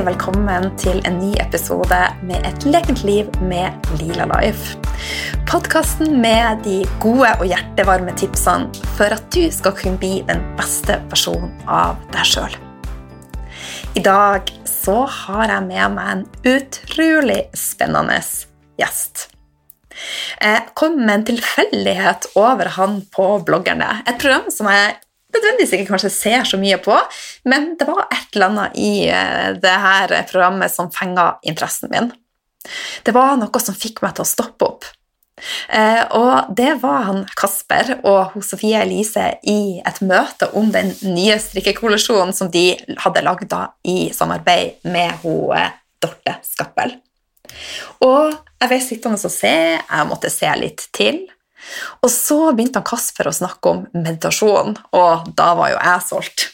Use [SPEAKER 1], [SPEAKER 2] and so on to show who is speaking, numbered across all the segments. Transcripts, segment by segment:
[SPEAKER 1] hjertelig velkommen til en ny episode med Et lekent liv med Lila Life. Podkasten med de gode og hjertevarme tipsene for at du skal kunne bli den beste versjonen av deg sjøl. I dag så har jeg med meg en utrolig spennende gjest. Jeg kom med en tilfeldighet over han på bloggerne. Et program som jeg nødvendigvis ikke kanskje ser så mye på, men det var et eller annet i eh, det her programmet som fenga interessen min. Det var noe som fikk meg til å stoppe opp. Eh, og det var han Kasper og hun Sofie Elise i et møte om den nye strikkekollisjonen som de hadde lagd i samarbeid med hun eh, Dorte Skappel. Og jeg ble sittende og se, jeg måtte se litt til. Og så begynte han Kasper å snakke om meditasjon, og da var jo jeg solgt.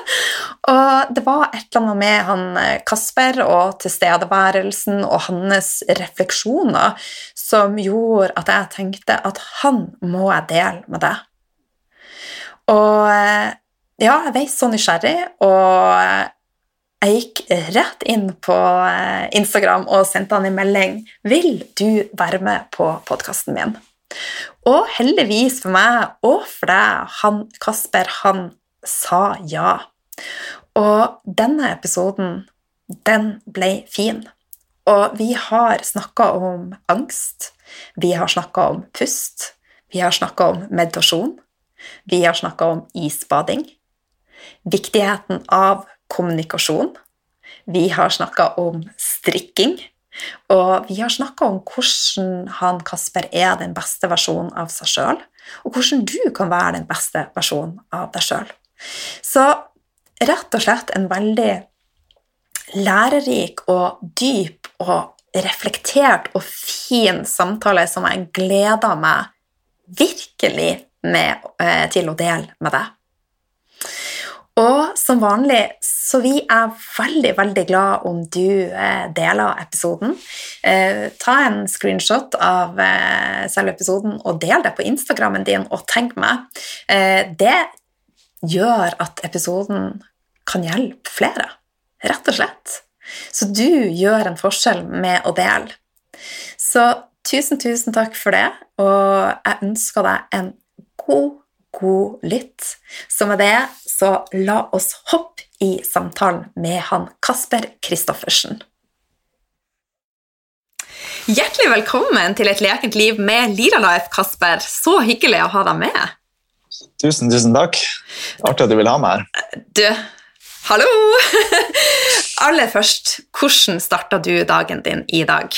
[SPEAKER 1] og det var et eller annet med han eh, Kasper og tilstedeværelsen og hans refleksjoner som gjorde at jeg tenkte at han må jeg dele med deg. Og eh, ja, jeg ble så nysgjerrig, og jeg gikk rett inn på eh, Instagram og sendte han en melding. 'Vil du være med på podkasten min?' Og heldigvis for meg og for deg, han Kasper, han sa ja. Og denne episoden, den ble fin. Og vi har snakka om angst, vi har snakka om pust, vi har snakka om meditasjon, vi har snakka om isbading, viktigheten av kommunikasjon, vi har snakka om strikking, og vi har snakka om hvordan han Kasper er den beste versjonen av seg sjøl, og hvordan du kan være den beste versjonen av deg sjøl. Så rett og slett en veldig lærerik og dyp og reflektert og fin samtale som jeg gleder meg virkelig med, eh, til å dele med deg. Og som vanlig så vi er veldig, veldig glad om du eh, deler episoden. Eh, ta en screenshot av eh, selve episoden og del det på Instagrammen din, og tenk meg. det gjør at episoden kan hjelpe flere, rett og slett. Så du gjør en forskjell med å dele. Så tusen, tusen takk for det, og jeg ønsker deg en god god lytt. Så med det, så la oss hoppe i samtalen med han Kasper Christoffersen. Hjertelig velkommen til Et lekent liv med Lira Life, Kasper. Så hyggelig å ha deg med.
[SPEAKER 2] Tusen, tusen takk. Artig at du vil ha meg her.
[SPEAKER 1] Du, hallo! Aller først, hvordan starta du dagen din i dag?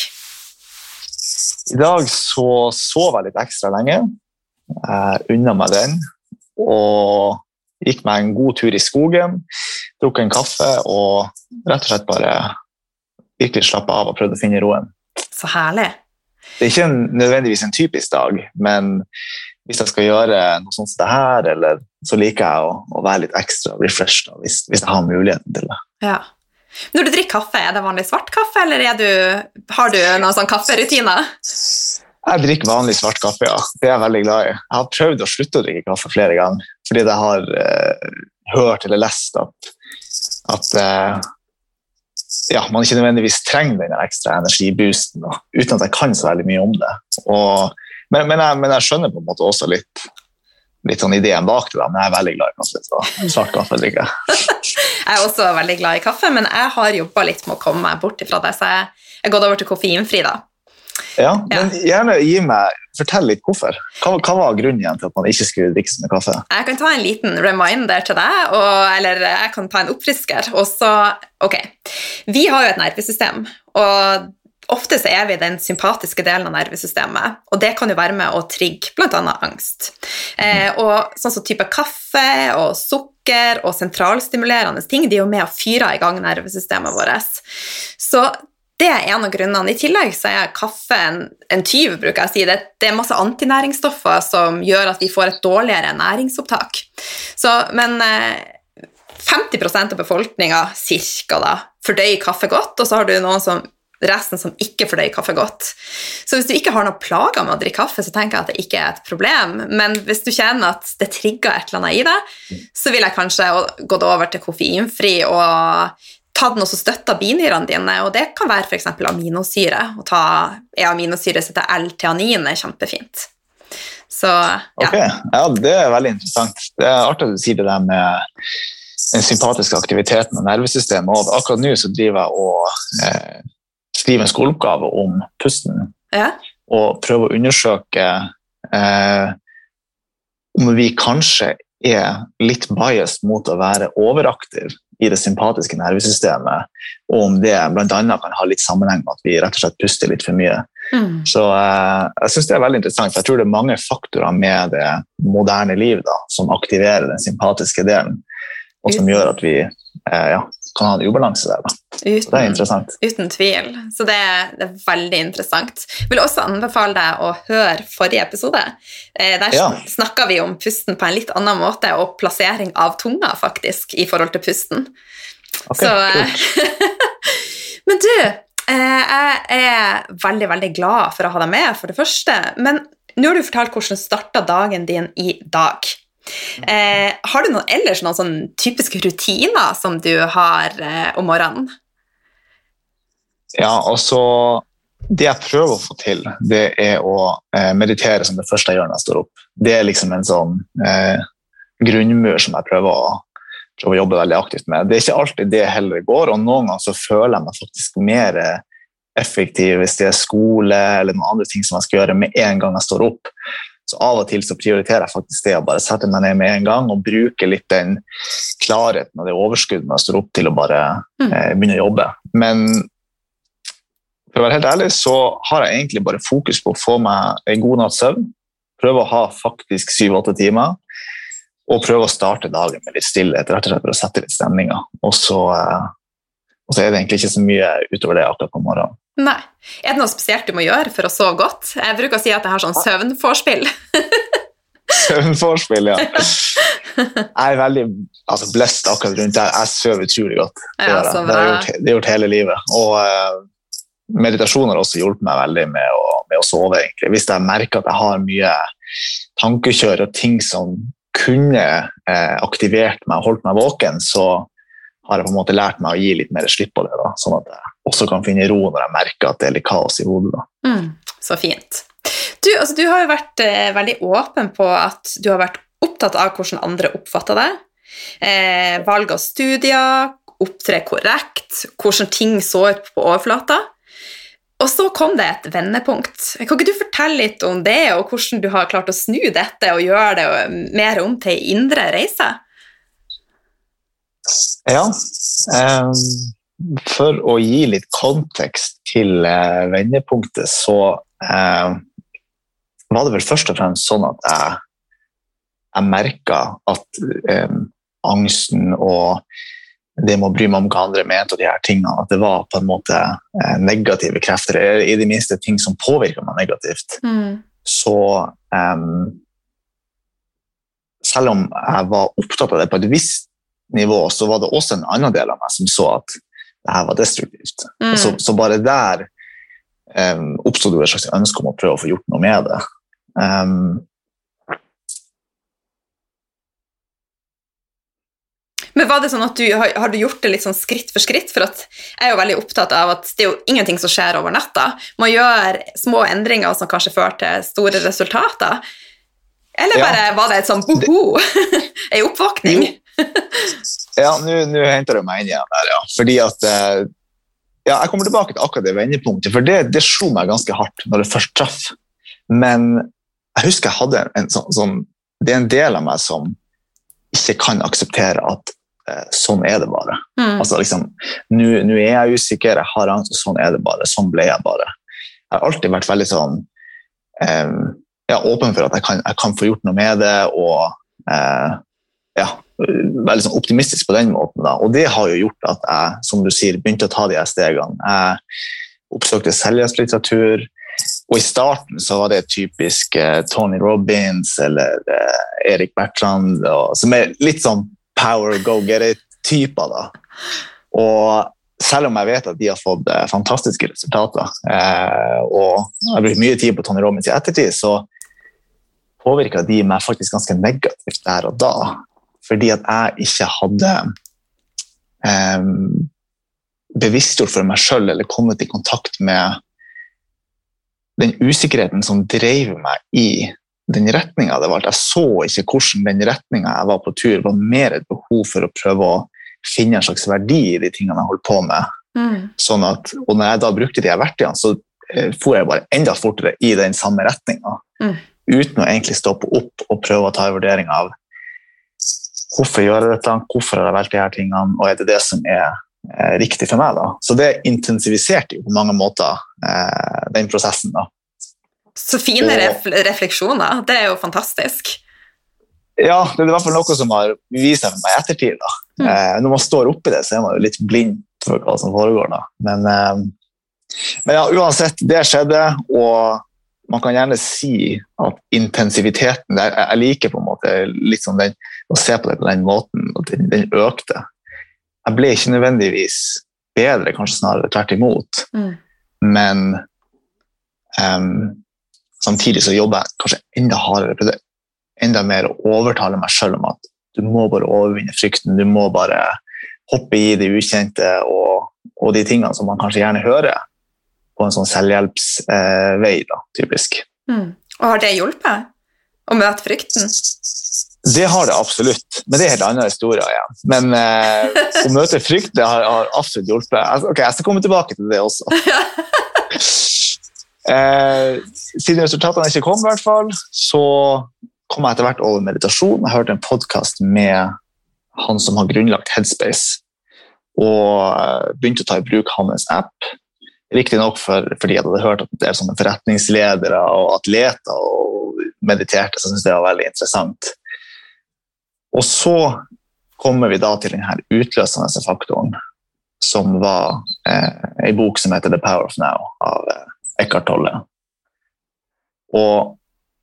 [SPEAKER 2] I dag så sov jeg litt ekstra lenge. Jeg unna meg den og gikk meg en god tur i skogen. drukk en kaffe og rett og slett bare virkelig slappa av og prøvde å finne roen.
[SPEAKER 1] Så herlig.
[SPEAKER 2] Det er ikke en, nødvendigvis en typisk dag, men hvis jeg skal gjøre noe sånt som det her, eller, så liker jeg å, å være litt ekstra refreshed hvis, hvis, jeg har muligheten til det.
[SPEAKER 1] Ja. Når du drikker kaffe, er det vanlig svart kaffe, eller du, har du noen sånn kafferutiner?
[SPEAKER 2] Jeg drikker vanlig svart kaffe, ja. Det er jeg veldig glad i. Jeg har prøvd å slutte å drikke kaffe flere ganger fordi jeg har uh, hørt eller lest at, at uh, ja, man ikke nødvendigvis trenger den ekstra energiboosten, da, uten at jeg kan så veldig mye om det. Og, men, men, jeg, men, jeg, skjønner på en måte også litt, litt sånn ideen bak det, da, men jeg er veldig glad i kaffe. så svart kaffe drikker jeg.
[SPEAKER 1] jeg er også veldig glad i kaffe, men jeg har jobba litt med å komme meg bort ifra det, så jeg har gått over til koffeinfri. da.
[SPEAKER 2] Ja, men gjerne gi meg, Fortell litt hvorfor. Hva, hva, var grunnen til at man ikke skulle drikke så mye kaffe?
[SPEAKER 1] Jeg kan ta en liten reminder til deg, og, eller jeg kan ta en oppfrisker. Og så, ok, Vi har jo et nervesystem, og ofte så er vi den sympatiske delen av nervesystemet. Og det kan jo være med å trigge bl.a. angst. Eh, og sånn som type kaffe og sukker og sentralstimulerende ting de er jo med å fyre i gang nervesystemet vårt. Så det er en av grunnene. I tillegg så er kaffe en, en tyv, bruker jeg å si. Det, det, er masse antinæringsstoffer som gjør at vi får et dårligere næringsopptak. Så, men eh, 50% av befolkninga cirka fordøyer kaffe godt, og så har du noen som resten som ikke fordøyer kaffe godt. Så hvis du ikke har noen plager med å drikke kaffe, så tenker jeg at det ikke er et problem. Men hvis du kjenner at det trigger et eller annet i deg, så vil jeg kanskje gått over til koffeinfri og tatt den også støtta binyrene dine, og det kan være f.eks. aminosyre. Å ta E-aminosyre som heter L-teanin, er kjempefint. Så ja.
[SPEAKER 2] Ok, ja, Det er veldig interessant. Det er artig at du sier det der med den sympatiske aktiviteten og nervesystemet. Og akkurat nå så driver jeg og eh, skriver en skoleoppgave om pusten.
[SPEAKER 1] Ja.
[SPEAKER 2] Og prøver å undersøke eh, om vi kanskje er litt biased mot å være overaktiv i det sympatiske nervesystemet, og om det bl.a. kan ha litt sammenheng med at vi rett og slett puster litt for mye.
[SPEAKER 1] Mm.
[SPEAKER 2] Så eh, jeg synes det er veldig interessant, for jeg tror det er mange faktorer med det moderne liv da, som aktiverer den sympatiske delen, og som gjør at vi eh, ja, kan ha en ubalanse der. Så det er interessant.
[SPEAKER 1] uten tvil. Så det, det er veldig interessant. Jeg vil også anbefale deg å høre forrige episode. Eh, der
[SPEAKER 2] Ja.
[SPEAKER 1] snakka vi om pusten på en litt annen måte, og plassering av tunga, faktisk, i forhold til pusten.
[SPEAKER 2] Ok,
[SPEAKER 1] Så, eh, Men du, eh, jeg er veldig, veldig glad for å ha deg med, for det første. Men nå har du fortalt hvordan starta dagen din i dag. Eh, har du noen, ellers noen sånn typiske rutiner som du har eh, om morgenen?
[SPEAKER 2] Ja, altså Det jeg prøver å få til, det er å eh, meditere som det første jeg gjør når jeg står opp. Det er liksom en sånn eh, grunnmur som jeg prøver å, prøver å jobbe veldig aktivt med. Det er ikke alltid det heller går, og noen ganger så føler jeg meg faktisk mer eh, effektiv hvis det er skole eller noen andre ting som jeg skal gjøre med en gang jeg står opp. Så av og til så prioriterer jeg faktisk det å bare sette meg ned med en gang og bruke litt den klarheten og det overskuddet man står opp til å bare
[SPEAKER 1] Mm.
[SPEAKER 2] eh, begynne å jobbe. Men for å være helt ærlig så har jeg egentlig bare fokus på å få meg en god natts søvn. Prøve å ha faktisk syv-åtte timer. Og prøve å starte dagen med litt stillhet, rett og slett for å sette litt stemninga. Og så, eh, og så er det egentlig ikke så mye utover det akkurat på morgenen.
[SPEAKER 1] Nei. Er det noe spesielt du må gjøre for å sove godt? Jeg bruker å si at jeg har sånn søvnforspill.
[SPEAKER 2] Søvnforspill, ja. Jeg er veldig altså, blessed akkurat rundt der. Jeg sover utrolig godt. Det,
[SPEAKER 1] Ja,
[SPEAKER 2] det har jeg gjort, det gjort hele livet. Og uh, meditasjon har også hjulpet meg veldig med å, med å sove. egentlig. Hvis jeg merker at jeg har mye tankekjør og ting som kunne eh, aktivert meg og holdt meg våken, så har jeg på en måte lært meg å gi litt mer slipp på det. da, Sånn at jeg også kan finne ro når jeg merker at det er litt kaos i hodet.
[SPEAKER 1] Mm, så fint. Du, altså, du har jo vært eh, veldig åpen på at du har vært opptatt av hvordan andre oppfatter deg. Eh, valg av studier, opptre korrekt, hvordan ting så ut på overflata. Og så kom det et vendepunkt. Kan ikke du fortelle litt om det, og hvordan du har klart å snu dette og gjøre det mer om til ei indre reise?
[SPEAKER 2] Ja. ehm, for å gi litt kontekst til eh, vendepunktet, så eh, var det vel først og fremst sånn at jeg, jeg merka at eh, angsten og det med å bry meg om hva andre mente, og de her tingene, at det var på en måte eh, negative krefter, eller i det minste ting som påvirka meg negativt. Så em, Selv om jeg var opptatt av det på et visst nivå, så var det også en annen del av meg som så at det her var destruktivt.
[SPEAKER 1] Mm.
[SPEAKER 2] Så, så bare der um, oppsto det et slags ønske om å prøve å få gjort noe med det. Um,
[SPEAKER 1] Men var det sånn at du, har, har du gjort det litt sånn skritt for skritt? For at jeg er jo veldig opptatt av at det er jo ingenting som skjer over natta. Man gjør små endringer som kanskje fører til store resultater. Eller
[SPEAKER 2] Ja.
[SPEAKER 1] bare var det et sånn boho? Ei oppvåkning?
[SPEAKER 2] Jo. Ja, nå henter du meg inn igjen der, ja. Fordi at eh, Ja, jeg kommer tilbake til akkurat det vendepunktet, for det, det slo meg ganske hardt når det først traff. Men jeg husker jeg hadde en sånn, sånn Det er en del av meg som ikke kan akseptere at eh, sånn er det bare.
[SPEAKER 1] Mm.
[SPEAKER 2] Altså liksom, Nå er jeg usikker, jeg har angst, sånn er det bare. Sånn ble jeg bare. Jeg har alltid vært veldig sånn eh, ja, åpen for at jeg kan, jeg kan få gjort noe med det, og eh, ja, veldig sånn optimistisk på den måten. Da. Og det har jo gjort at jeg som du sier, begynte å ta de her stegene. Jeg oppsøkte selvhjelpslitteratur. Og i starten så var det typisk eh, Tony Robbins eller eh, Erik Bertrand, og, som er litt sånn power, go get it-typer. da. Og selv om jeg vet at de har fått eh, fantastiske resultater, eh, og jeg har brukt mye tid på Tony Robbins i ettertid, så påvirka de meg faktisk ganske negativt der og da. Fordi at jeg ikke hadde em, bevisstgjort for meg sjøl eller kommet i kontakt med den usikkerheten som drev meg i den retninga det valgte. Jeg så ikke hvordan den retninga jeg var på tur, var mer et behov for å prøve å finne en slags verdi i de tingene jeg holdt på med.
[SPEAKER 1] Mm.
[SPEAKER 2] Sånn at, og når jeg da brukte de verktøyene, så eh, for jeg bare enda fortere i den samme retninga.
[SPEAKER 1] Mm.
[SPEAKER 2] Uten å egentlig stoppe opp og prøve å ta en vurdering av hvorfor gjør jeg dette, hvorfor har jeg valgt her tingene, og er det det som er eh, riktig for meg. da. Så det intensiviserte jo på mange måter eh, den prosessen. da.
[SPEAKER 1] Så fine
[SPEAKER 2] Og-
[SPEAKER 1] ref refleksjoner. Det er jo fantastisk.
[SPEAKER 2] Ja, det er i hvert fall noe som har vist seg for meg i ettertid. da.
[SPEAKER 1] Mm.
[SPEAKER 2] Eh, når man står oppi det, så er man jo litt blind for hva som foregår. da. Men, men ja, uansett, det skjedde, og man kan gjerne si at intensiviteten der jeg liker på en måte litt sånn den, å se på det på den måten, og den, den økte. Jeg ble ikke nødvendigvis bedre, kanskje snarere tvert imot.
[SPEAKER 1] Mm.
[SPEAKER 2] Men um, samtidig så jobber jeg kanskje enda hardere på det. Enda mer å overtale meg sjøl om at du må bare overvinne frykten. Du må bare hoppe i det ukjente og, og de tingene som man kanskje gjerne hører på en sånn selvhjelpsvei, da, typisk.
[SPEAKER 1] Mm. Og har det hjulpet? Å møte frykten?
[SPEAKER 2] Det har det absolutt, men det er helt annen historie igjen. Men eh, å møte frykt har, har absolutt hjulpet. Altså, Ok, Jeg skal komme tilbake til det også. Eh, siden resultatene ikke kom, i hvert fall, så kom jeg etter hvert over meditasjon. Jeg hørte en podkast med han som har grunnlagt Headspace, og eh, begynte å ta i bruk hans app. Riktignok for, fordi jeg hadde hørt at det er sånne forretningsledere og atleter og mediterte, så syntes det var veldig interessant. Og så kommer vi da til denne utløsende faktoren, som var eh, en bok som heter The Power of Now av eh, Eckhart Tolle. Og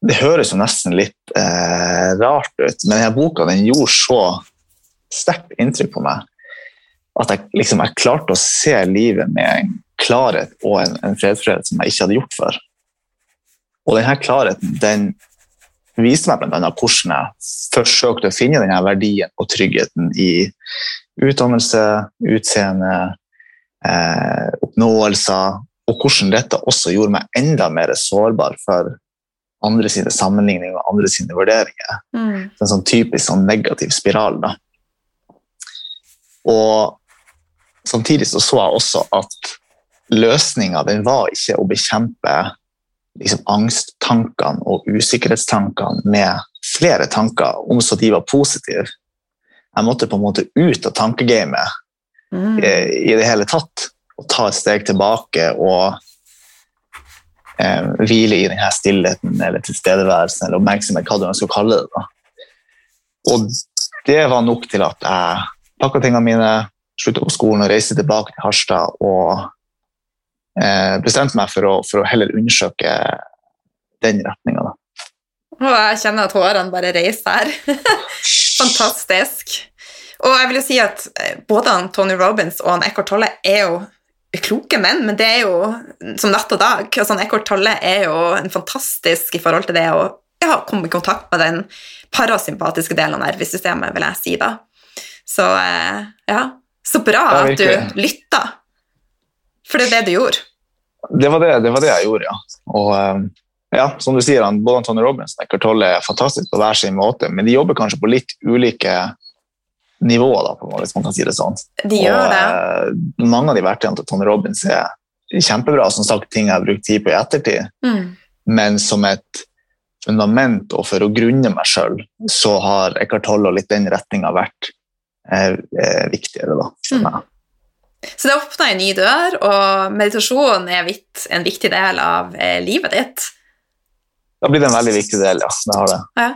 [SPEAKER 2] det høres jo nesten litt eh, rart ut, men denne boka den gjorde så sterkt inntrykk på meg at jeg, liksom, jeg klarte å se livet med en klarhet og en, en fredfrihet som jeg ikke hadde gjort før. Og denne klarheten den viste meg bl.a. hvordan jeg forsøkte å finne denne verdien og tryggheten i utdannelse, utseende, eh, oppnåelser, og hvordan dette også gjorde meg enda mer sårbar for andre sine sammenligninger og andre sine vurderinger.
[SPEAKER 1] Mm.
[SPEAKER 2] En sånn typisk sånn negativ spiral. Da. Og samtidig så, så jeg også at løsninga den var ikke å bekjempe liksom, angsttankene og usikkerhetstankene med flere tanker, om så de var positive. Jeg måtte på en måte ut av tankegamet
[SPEAKER 1] Mm.
[SPEAKER 2] eh, i det hele tatt. Og ta et steg tilbake og eh, hvile i denne stillheten eller tilstedeværelsen eller oppmerksomhet, hva du ønsker å kalle det. Da. Og det var nok til at jeg pakka tingene mine, slutta på skolen og reiste tilbake til Harstad og bestemte meg for å, for å heller undersøke den retninga.
[SPEAKER 1] Og jeg kjenner at hårene bare reiser her. Fantastisk. Og jeg vil jo si at eh, både han Tony Robins og han Eckhart Tolle er jo kloke menn, men det er jo som natt og dag. Altså, Eckhart Tolle er jo en fantastisk i forhold til det å ja, komme i kontakt med den parasympatiske delen av nervesystemet, vil jeg si da. Så eh, ja, så bra at du
[SPEAKER 2] virkelig.
[SPEAKER 1] For det er det du gjorde.
[SPEAKER 2] Det var det, det var det jeg gjorde, ja. Og eh, ja, som du sier, både Tony Robbins og Eckhart Tolle er fantastisk på hver sin måte, men de jobber kanskje på litt ulike nivåer, da, på måte, hvis man kan si det sånn.
[SPEAKER 1] De gjør det.
[SPEAKER 2] eh, mange av de verktøyene til Tony Robbins er kjempebra, som sagt, ting jeg har brukt tid på i ettertid,
[SPEAKER 1] Mm.
[SPEAKER 2] men som et fundament og for å grunne meg sjøl, så har Eckhart Tolle og litt den retninga vært eh, eh, viktigere da, for
[SPEAKER 1] Mm.
[SPEAKER 2] meg.
[SPEAKER 1] Så det åpna en ny dør, og meditasjon er vidt, en viktig del av eh, livet ditt.
[SPEAKER 2] Da blir det en veldig viktig del, ja. Det har det.
[SPEAKER 1] Ja.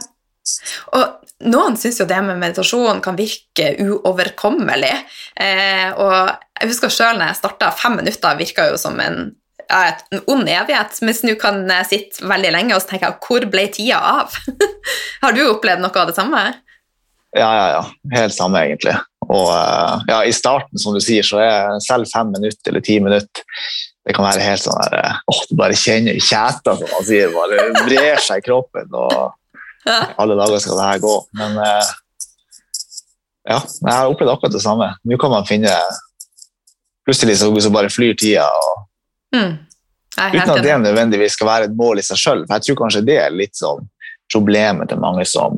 [SPEAKER 1] Og noen syns jo det med meditasjon kan virke uoverkommelig. Eh, og jeg husker sjøl når jeg starta, fem minutter virka jo som en, en ond evighet. Mens nå kan jeg sitte veldig lenge og så tenker jeg, hvor ble tida av? Har du opplevd noe av det samme?
[SPEAKER 2] Ja, ja, ja. Helt samme, egentlig. Og eh, ja, i starten, som du sier, så er selv fem minutter eller ti minutter det kan være helt sånn der eh, åh, Du bare kjenner kjeta, som man sier. Bare brer seg i kroppen. og alle dager skal det her gå. Men eh, ja, jeg har opplevd akkurat det samme. Nå kan man finne plutselig så, så bare flyr tida. Og,
[SPEAKER 1] Mm.
[SPEAKER 2] Uten at det nødvendigvis skal være et mål i seg sjøl. Jeg tror kanskje det er litt sånn problemet til mange som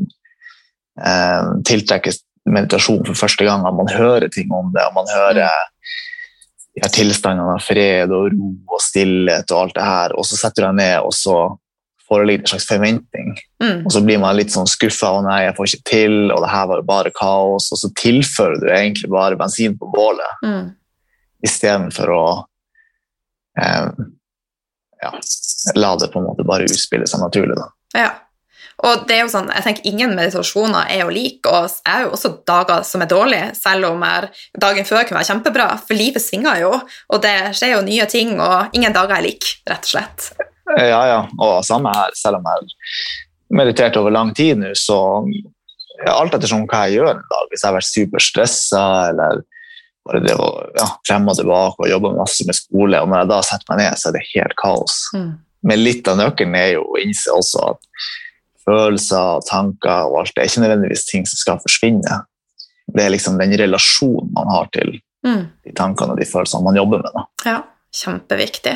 [SPEAKER 2] eh, tiltrekkes meditasjon for første gang. At man hører ting om det, og man hører de her tilstandene av fred og ro og stillhet og alt det her, og så setter du deg ned, og så foreligger det en slags forventning.
[SPEAKER 1] Mm.
[SPEAKER 2] Og så blir man litt sånn skuffa, og nei, jeg får ikke til, og det her var jo bare kaos. Og så tilfører du egentlig bare bensin på bålet,
[SPEAKER 1] Mm.
[SPEAKER 2] istedenfor å eh, ja, la det på en måte bare utspille seg naturlig. Da.
[SPEAKER 1] Ja. Og det er jo sånn, jeg tenker Ingen meditasjoner er jo like, og jeg har jo også dager som er dårlige, selv om jeg, dagen før kunne være kjempebra, for livet svinger jo, og det skjer jo nye ting, og ingen dager er like, rett og slett.
[SPEAKER 2] Eh, Ja, ja, og samme her, selv om jeg har meditert over lang tid nå, så alt ettersom hva jeg gjør en dag, hvis jeg har vært superstressa eller bare det å ja, frem og tilbake og jobbe masse med skole, og når jeg da setter meg ned, så er det helt kaos.
[SPEAKER 1] Mm.
[SPEAKER 2] Men litt av nøkkelen er jo å innse også at følelser, og tanker og alt, det er ikke nødvendigvis ting som skal forsvinne. Det er liksom den relasjonen man har til
[SPEAKER 1] Mm.
[SPEAKER 2] de tankene og de følelsene man jobber med. Da.
[SPEAKER 1] Ja, kjempeviktig.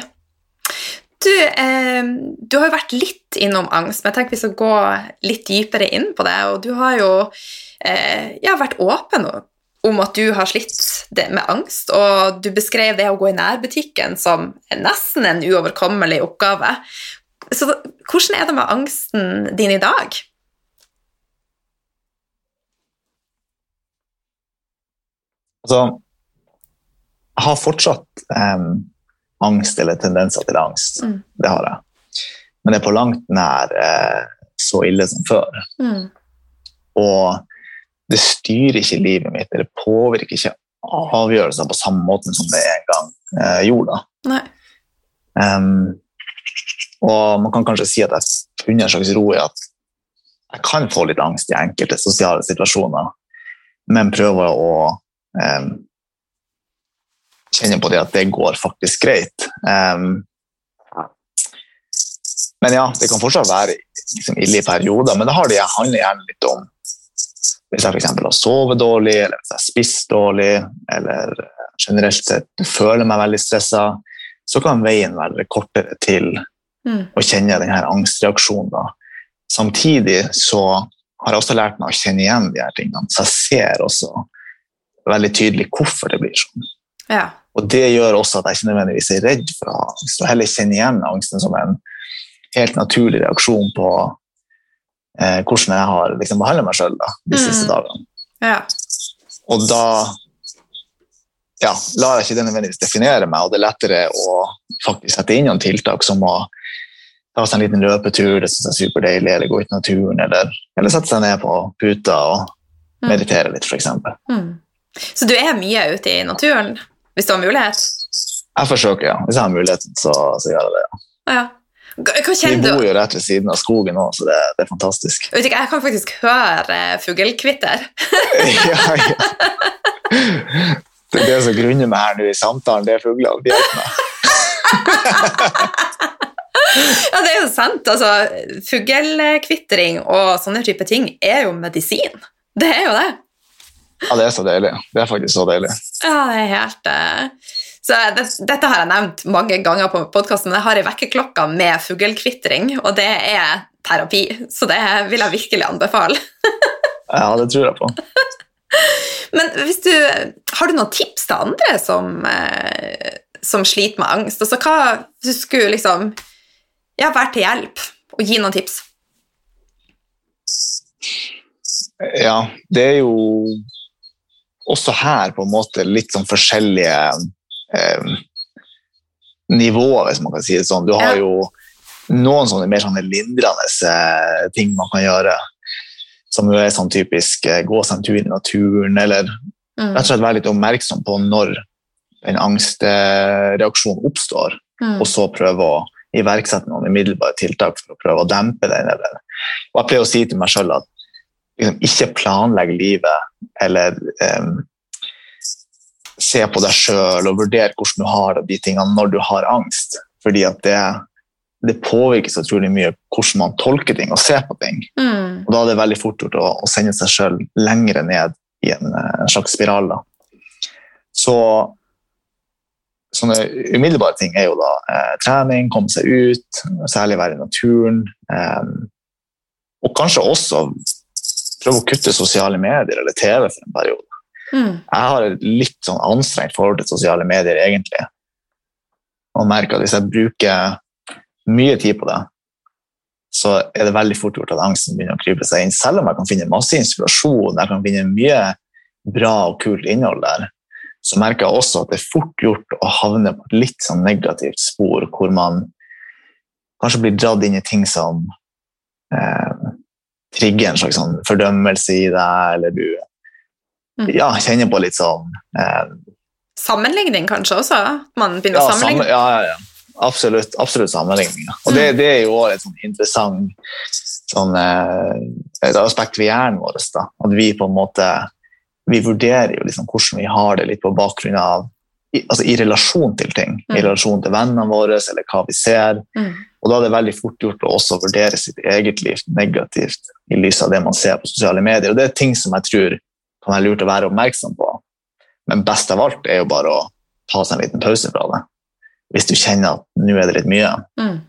[SPEAKER 1] Du, eh, du har jo vært litt innom angst, men jeg tenker vi skal gå litt dypere inn på det. Og du har jo eh, ja, vært åpen om at du har slitt det med angst, og du beskrev det å gå i nærbutikken som nesten en uoverkommelig oppgave. Så hvordan er det med angsten din i dag?
[SPEAKER 2] Altså, jeg har fortsatt em, angst eller tendenser til angst.
[SPEAKER 1] Mm.
[SPEAKER 2] Det har jeg. Men det er på langt nær eh, så ille som før.
[SPEAKER 1] Mm.
[SPEAKER 2] Og det styrer ikke livet mitt, eller påvirker ikke avgjørelser på samme måte som det en gang eh, gjorde. da. Og man kan kanskje si at jeg har funnet en slags ro i at jeg kan få litt angst i enkelte sosiale situasjoner, men prøver å em, kjenne på det at det går faktisk greit. Em, men ja, det kan fortsatt være liksom, ille i perioder, men det det handler gjerne litt om hvis jeg f.eks. har sovet dårlig, eller hvis jeg har spist dårlig, eller generelt sett føler meg veldig stressa, så kan veien være kortere til
[SPEAKER 1] Mm.
[SPEAKER 2] kjenner kjenne denne angstreaksjonen. Da. Samtidig så har jeg også lært meg å kjenne igjen de her tingene, så jeg ser også veldig tydelig hvorfor det blir sånn.
[SPEAKER 1] Ja.
[SPEAKER 2] Og det gjør også at jeg ikke nødvendigvis er redd for å angst, og heller kjenner igjen angsten som en helt naturlig reaksjon på eh, hvordan jeg har liksom, behandlet meg sjøl de siste
[SPEAKER 1] Mm.
[SPEAKER 2] dagene.
[SPEAKER 1] ja.
[SPEAKER 2] Og da ja, lar jeg ikke det nødvendigvis definere meg, og det er lettere å faktisk sette inn noen tiltak som å ta seg en liten løpetur, det synes jeg er superdeilig, eller gå ut i naturen, eller, eller sette seg ned på puta og
[SPEAKER 1] Mm.
[SPEAKER 2] meditere litt, f.eks.
[SPEAKER 1] Mm. Så du er mye ute i naturen, hvis du har mulighet?
[SPEAKER 2] Jeg forsøker, ja. Hvis jeg har muligheten, så, så gjør jeg det. ja.
[SPEAKER 1] Ja.
[SPEAKER 2] Vi bor jo rett ved siden av skogen nå, så det, det er fantastisk.
[SPEAKER 1] Jeg, ikke, jeg kan faktisk høre eh, fuglekvitter.
[SPEAKER 2] ja, ja. Det, er det som grunner meg her nå i samtalen, det er fuglene. De hjelper meg.
[SPEAKER 1] Ja, det er jo sant. Altså, Fuglekvitring og sånne type ting er jo medisin. Det er jo det.
[SPEAKER 2] Ja, det er så deilig. Det er faktisk så deilig.
[SPEAKER 1] Ja, det er helt Uh... Så det, Dette har jeg nevnt mange ganger på podkasten, men jeg har ei vekkerklokke med fuglekvitring, og det er terapi. Så det vil jeg virkelig anbefale.
[SPEAKER 2] Ja, det tror jeg på.
[SPEAKER 1] Men du, har du noen tips til andre som, eh, som sliter med angst? Altså, hva hvis du skulle liksom ja, være til hjelp og gi noen tips?
[SPEAKER 2] Ja, det er jo også her på en måte litt sånn forskjellige eh, nivåer, hvis man kan si det sånn. Du har
[SPEAKER 1] Ja.
[SPEAKER 2] jo noen sånne mer sånne lindrende eh, ting man kan gjøre, som jo er sånn typisk eh, gå seg en tur i naturen, eller
[SPEAKER 1] Mm.
[SPEAKER 2] rett og slett være litt oppmerksom på når en angstreaksjon oppstår,
[SPEAKER 1] Mm.
[SPEAKER 2] og så prøve å iverksette noen umiddelbare tiltak for å prøve å dempe den. Eller. Og jeg pleier å si til meg sjøl at liksom, ikke planlegg livet, eller um, se på deg sjøl og vurdere hvordan du har de tingene når du har angst. Fordi at det, det påvirker så utrolig mye hvordan man tolker ting og ser på ting.
[SPEAKER 1] Mm.
[SPEAKER 2] Og da er det veldig fort gjort å, å sende seg sjøl lengre ned i en, eh, en slags spiral. Da. Så sånne umiddelbare ting er jo da eh, trening, komme seg ut, særlig være i naturen. Eh, og kanskje også prøve å kutte sosiale medier eller TV for en periode.
[SPEAKER 1] Mm.
[SPEAKER 2] Jeg har et litt sånn anstrengt forhold til sosiale medier, egentlig. Og merker at hvis jeg bruker mye tid på det, så er det veldig fort gjort at angsten begynner å krype seg inn. Selv om jeg kan finne masse inspirasjon, jeg kan finne mye bra og kult innhold der, så merker jeg også at det er fort gjort å havne på et litt sånn negativt spor, hvor man kanskje blir dratt inn i ting som eh, trigger en slags sånn fordømmelse i deg, eller du
[SPEAKER 1] Mm.
[SPEAKER 2] ja, kjenner på litt sånn eh,
[SPEAKER 1] Sammenligning kanskje også? Man begynner
[SPEAKER 2] ja,
[SPEAKER 1] å sammenligne?
[SPEAKER 2] samme- ja, ja, ja. Absolutt, absolutt sammenligning. Og det, det er jo også et sånn interessant sånn, eh, et aspekt ved hjernen vår. Da. At vi på en måte vi vurderer jo liksom hvordan vi har det litt på bakgrunn av i, altså i relasjon til ting. I
[SPEAKER 1] Mm.
[SPEAKER 2] relasjon til vennene våre eller hva vi ser.
[SPEAKER 1] Mm.
[SPEAKER 2] Og da er det veldig fort gjort å også vurdere sitt eget liv negativt i lys av det man ser på sosiale medier. Og det er ting som jeg tror kan være lurt å være oppmerksom på. Men best av alt er jo bare å ta seg en liten pause fra det. Hvis du kjenner at nå er det litt mye.
[SPEAKER 1] Mm.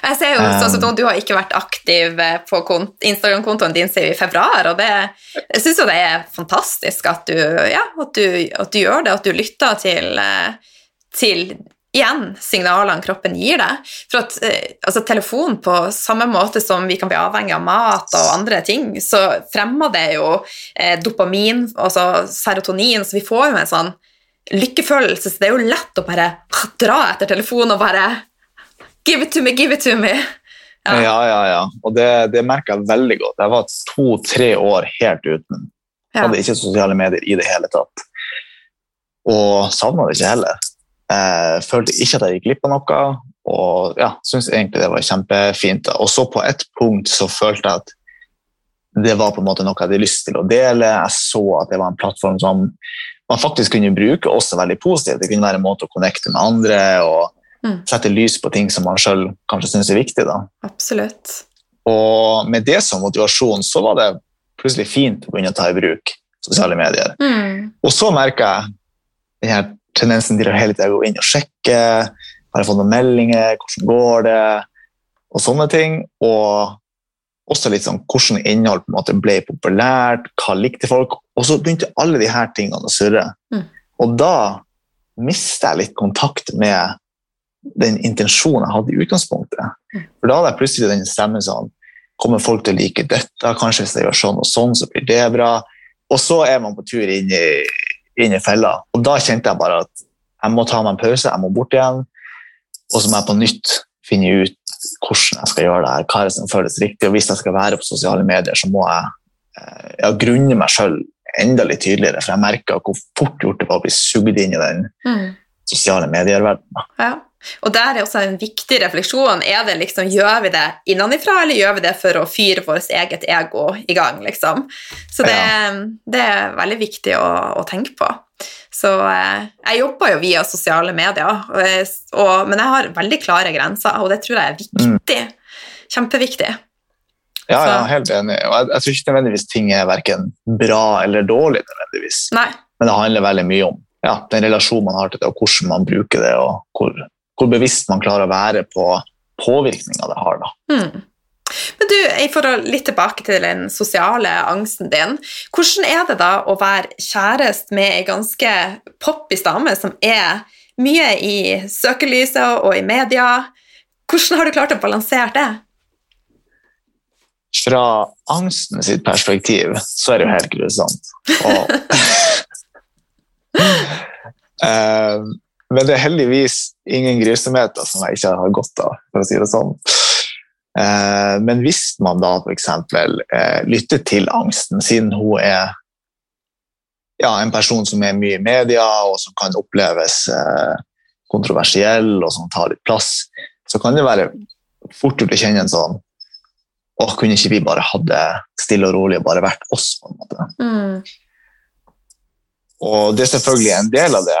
[SPEAKER 1] Jeg ser jo sånn som Du har ikke vært aktiv eh, på Instagram-kontoen din siden i februar, og det, jeg syns jo det er fantastisk at du, ja, at du, at du gjør det, at du lytter til, eh, til igjen signalene kroppen gir deg. For at eh, altså, telefon på samme måte som vi kan bli avhengig av mat og andre ting, så fremmer det jo eh, dopamin, altså serotonin, så vi får jo en sånn lykkefølelse, så det er jo lett å bare dra etter telefonen og bare Give it to me, give it to me.
[SPEAKER 2] Ja,
[SPEAKER 1] Ja.
[SPEAKER 2] ja, ja. Og det, det merka jeg veldig godt. Jeg var to-tre år helt uten.
[SPEAKER 1] Ja.
[SPEAKER 2] Hadde ikke sosiale medier i det hele tatt. Og savna det ikke heller. Jeg følte ikke at jeg gikk glipp av noe, og ja, syntes egentlig det var kjempefint. Og så på et punkt så følte jeg at det var på en måte noe jeg hadde lyst til å dele. Jeg så at det var en plattform som man faktisk kunne bruke også veldig positivt. Det kunne være en måte å connecte med andre og
[SPEAKER 1] Mm.
[SPEAKER 2] sette lys på ting som man sjøl kanskje syns er viktig. da.
[SPEAKER 1] Absolutt.
[SPEAKER 2] Og med det som motivasjon så var det plutselig fint å begynne å ta i bruk sosiale medier.
[SPEAKER 1] Mm.
[SPEAKER 2] Og så merka jeg den her tendensen til å hele tida gå inn og sjekke. Har jeg fått noen meldinger? Hvordan går det? Og sånne ting. Og også litt sånn hvordan innhold på en måte ble populært, hva likte folk. Og så begynte alle de her tingene å surre.
[SPEAKER 1] Mm.
[SPEAKER 2] Og da mister jeg litt kontakt med den intensjonen jeg hadde i utgangspunktet. For da hadde jeg plutselig den stemmen sånn Kommer folk til å like dette? Kanskje hvis jeg gjør sånn og sånn, så blir det bra. Og så er man på tur inn i, inn i fella. Og da kjente jeg bare at jeg må ta meg en pause, jeg må bort igjen. Og så må jeg på nytt finne ut hvordan jeg skal gjøre det her, hva er det som føles riktig. Og hvis jeg skal være på sosiale medier, så må jeg eh, ja, grunne meg sjøl enda litt tydeligere, for jeg merka hvor fort gjort det var å bli sugd inn i den
[SPEAKER 1] Mm.
[SPEAKER 2] sosiale medier-verdenen.
[SPEAKER 1] Ja. Og der er også en viktig refleksjon. Er det liksom, Gjør vi det innenfra, eller gjør vi det for å fyre vårt eget ego i gang? liksom? Så det, det er veldig viktig å, å tenke på. Så eh, Jeg jobber jo via sosiale medier, og, og, men jeg har veldig klare grenser, og det tror jeg er viktig. Kjempeviktig.
[SPEAKER 2] Ja, ja,
[SPEAKER 1] er
[SPEAKER 2] helt enig. Og jeg, jeg tror ikke nødvendigvis ting er verken bra eller dårlig, nødvendigvis.
[SPEAKER 1] Nei.
[SPEAKER 2] men det handler veldig mye om ja, den relasjonen man har til det, og hvordan man bruker det, og hvor, hvor bevisst man klarer å være på påvirkninga det har. Da.
[SPEAKER 1] Mm. Men du, jeg får litt tilbake til den sosiale angsten din. Hvordan er det da å være kjæreste med ei ganske poppis dame som er mye i søkelyset og i media? Hvordan har du klart å balansere det?
[SPEAKER 2] Fra angsten sitt perspektiv så er det jo helt grusomt. Og, Eh, men det er heldigvis ingen grusomheter som jeg ikke har godt av, for å si det sånn. Eh, men hvis man da f.eks. Eh, lytter til angsten, siden hun er ja, en person som er mye i media, og som kan oppleves eh, kontroversiell, og som tar litt plass, så kan det være fort gjort å kjenne en sånn Å, kunne ikke vi bare hatt det stille og rolig og bare vært oss, på en måte.
[SPEAKER 1] Mm.
[SPEAKER 2] Og det er selvfølgelig en del av det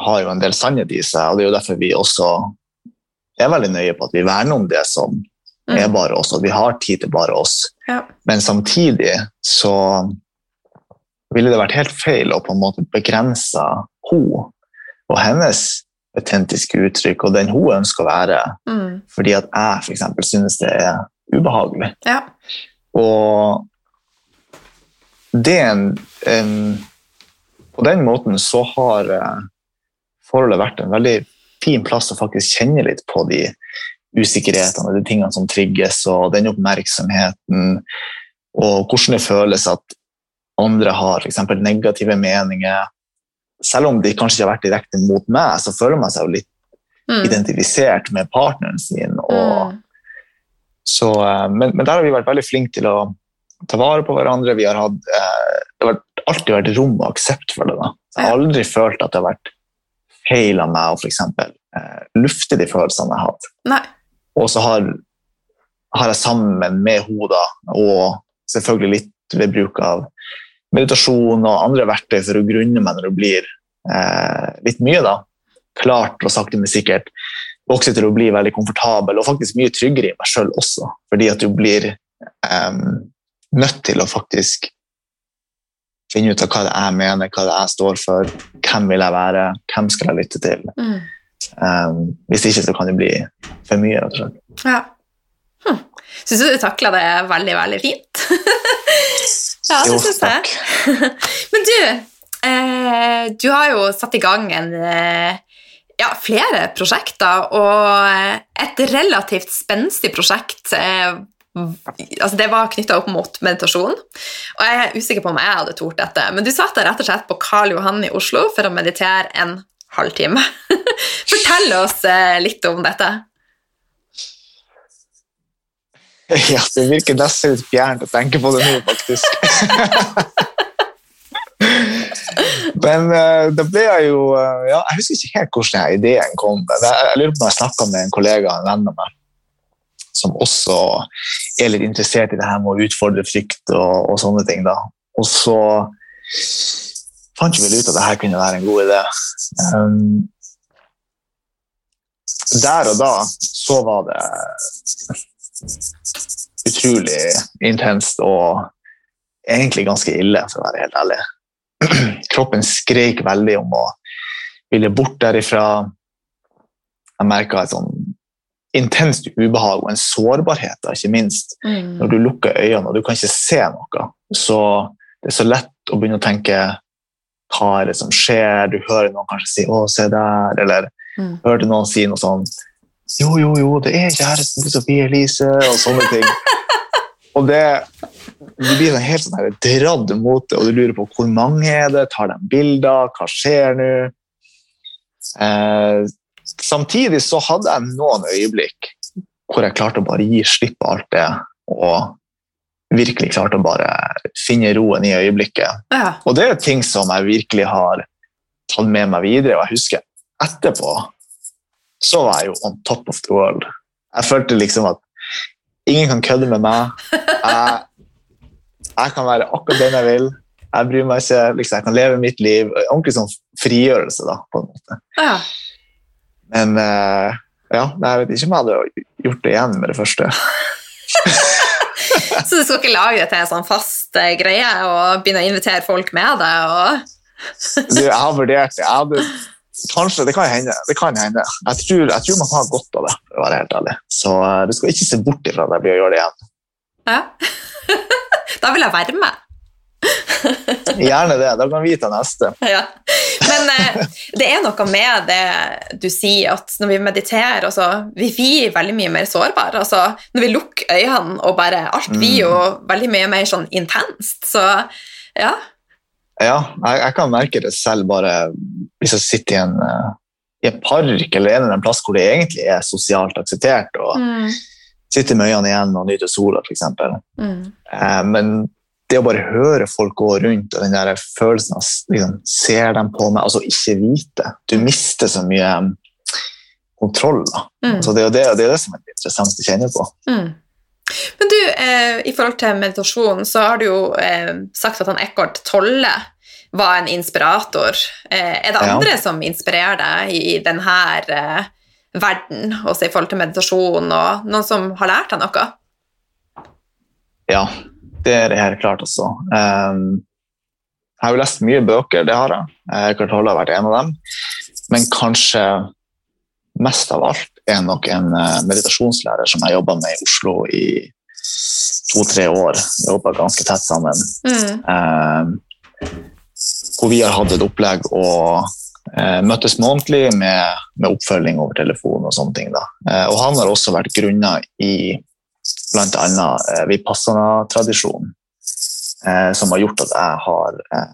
[SPEAKER 2] har jo en del sannhet i seg, og det er jo derfor vi også er veldig nøye på at vi verner om det som
[SPEAKER 1] Mm.
[SPEAKER 2] er bare oss, og at vi har tid til bare oss.
[SPEAKER 1] Ja.
[SPEAKER 2] Men samtidig så ville det vært helt feil å på en måte begrense henne og hennes autentiske uttrykk og den hun ønsker å være,
[SPEAKER 1] Mm.
[SPEAKER 2] fordi at jeg eksempel synes det er ubehagelig.
[SPEAKER 1] Ja.
[SPEAKER 2] Og det er en, en På den måten så har eh, forholdet vært en veldig fin plass å faktisk kjenne litt på de usikkerhetene de tingene som trigges, og den oppmerksomheten, og hvordan det føles at andre har eksempel negative meninger. Selv om de kanskje ikke har vært direkte mot meg, så føler man seg jo litt
[SPEAKER 1] Mm.
[SPEAKER 2] identifisert med partneren sin. og
[SPEAKER 1] Mm.
[SPEAKER 2] så, eh, men, men der har vi vært veldig flinke til å ta vare på hverandre. Vi har hatt, eh, det har alltid vært rom og aksept for det. Da. Jeg har aldri følt at det har vært av meg og eksempel, eh, lufte de følelsene jeg har.
[SPEAKER 1] Nei.
[SPEAKER 2] Og så har, har jeg sammen med hodet, og selvfølgelig litt ved bruk av meditasjon og andre verktøy for å grunne meg når det blir eh, litt mye, da, klart og sakte, men sikkert vokse til å bli veldig komfortabel og faktisk mye tryggere i meg sjøl også. Fordi at du blir eh, nødt til å faktisk finne ut av hva det er jeg mener, hva det jeg står for, hvem vil jeg være, hvem skal jeg lytte til.
[SPEAKER 1] Mm.
[SPEAKER 2] Um, hvis ikke så kan det bli for mye, rett og slett.
[SPEAKER 1] Ja. Hm. Syns du du takla det veldig, veldig fint? ja,
[SPEAKER 2] Jo,
[SPEAKER 1] syns jeg.
[SPEAKER 2] takk.
[SPEAKER 1] Men du, eh, du har jo satt i gang en eh, ja, flere prosjekter, og et relativt spenstig prosjekt eh, altså Det var knytta opp mot meditasjon, og jeg er usikker på om jeg hadde tort dette, men du satt der rett og slett på Karl Johan i Oslo for å meditere en halvtime. Fortell oss eh, litt om dette.
[SPEAKER 2] Ja, det virker nesten litt fjernt å tenke på det nå, faktisk. Men uh, det ble jeg jo uh, ja, Jeg husker ikke helt hvordan ideen kom. Jeg, jeg lurer på når jeg snakka med en kollega, en venn av meg, som også er litt interessert i det her med å utfordre frykt og, og sånne ting. da. Og så fant vi vel ut at det her kunne være en god idé. Um, der og da så var det utrolig intenst og egentlig ganske ille, for å være helt ærlig. Kroppen skreik veldig om å ville bort derifra. Jeg merka et sånn intenst ubehag og en sårbarhet, da, ikke minst. Når du lukker øynene og du kan ikke se noe, så det er så lett å begynne å tenke hva er det som skjer? Du hører noen kanskje si 'Å, se der', eller
[SPEAKER 1] Mm.
[SPEAKER 2] hørte noen si noe sånn 'Jo, jo, jo, det er kjæresten til Sofie Elise', og sånne ting. Og det Du blir sånn helt sånn her dradd mot det, og du lurer på hvor mange er det, tar de bilder, hva skjer nå? Eh, samtidig så hadde jeg noen øyeblikk hvor jeg klarte å bare gi slipp på alt det, og virkelig klarte å bare finne roen i øyeblikket.
[SPEAKER 1] Ja.
[SPEAKER 2] Og det er ting som jeg virkelig har tatt med meg videre, og jeg husker etterpå så var jeg jo on top of the world. Jeg følte liksom at ingen kan kødde med meg. Jeg, jeg kan være akkurat den jeg vil. Jeg bryr meg ikke, liksom, jeg kan leve mitt liv. Ordentlig sånn frigjørelse, da, på en måte.
[SPEAKER 1] ja.
[SPEAKER 2] Men uh, ja, jeg vet ikke om jeg hadde gjort det igjen med det første.
[SPEAKER 1] Så du skal ikke lage det til en sånn fast eh, greie og begynne å invitere folk med deg? Og...
[SPEAKER 2] Du, jeg har vurdert det. Hadde, kanskje, det kan hende. Det kan hende. Jeg, tror, jeg tror man kan ha godt av det, for å være helt ærlig. Så eh, du skal ikke se bort ifra at jeg blir å gjøre det igjen.
[SPEAKER 1] Ja. da vil jeg være med.
[SPEAKER 2] Gjerne det. Da kan vi ta neste.
[SPEAKER 1] Ja. Men eh, det er noe med det du sier, at når vi mediterer altså, Vi blir veldig mye mer sårbare. Altså, når vi lukker øynene og bare Alt blir jo veldig mye mer sånn intenst. Så ja.
[SPEAKER 2] Ja, jeg, jeg kan merke det selv bare hvis jeg sitter i en, eh, i en park eller en eller annen plass hvor det egentlig er sosialt akseptert, og
[SPEAKER 1] Mm.
[SPEAKER 2] sitter med øynene igjen og nyter sola, f.eks.
[SPEAKER 1] Mm.
[SPEAKER 2] Eh, men det å bare høre folk gå rundt og den der følelsen av liksom, Ser de på meg? Altså ikke vite. Du mister så mye um, kontroll. da.
[SPEAKER 1] Mm.
[SPEAKER 2] Så det, er det, det er det som er interessant å kjenne på.
[SPEAKER 1] Mm. Men du, eh, i forhold til meditasjon, så har du jo eh, sagt at han Eckhart Tolle var en inspirator. Eh, er det
[SPEAKER 2] Ja.
[SPEAKER 1] andre som inspirerer deg i, i denne eh, verden, også i forhold til meditasjon, og noen som har lært deg noe?
[SPEAKER 2] Ja, det er det helt klart også. Um, jeg har jo lest mye bøker, det har jeg. Eh, Eckhart Tolle har vært en av dem. men kanskje mest av alt er nok en eh, meditasjonslærer som jeg jobba med i Oslo i to-tre år. Vi jobba ganske tett sammen.
[SPEAKER 1] Mm.
[SPEAKER 2] Hvor vi har hatt et opplegg og eh, møttes månedlig med, med, oppfølging over telefon og sånne ting. Da. Og han har også vært grunna i bl.a. Eh, Vipassana-tradisjonen, eh, som har gjort at jeg har eh,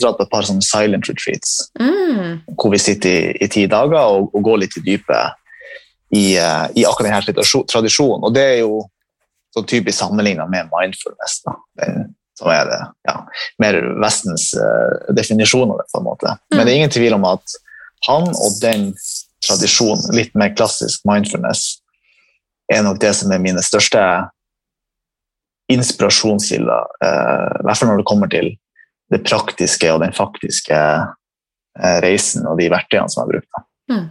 [SPEAKER 2] dratt på et par sånne silent retreats,
[SPEAKER 1] Mm.
[SPEAKER 2] hvor vi sitter i, i ti dager og, og går litt i dypet i, eh, i akkurat denne tradisjonen. Og det er jo så typisk sammenligna med mindfulness, da. Den, som er det, ja, mer Vestens eh, definisjon av det. på en måte. Men det er ingen tvil om at han og den tradisjonen, litt mer klassisk mindfulness, er nok det som er mine største inspirasjonskilder. eh, I hvert fall når det kommer til det praktiske og den faktiske eh, reisen og de verktøyene som jeg har brukt.
[SPEAKER 1] Mm.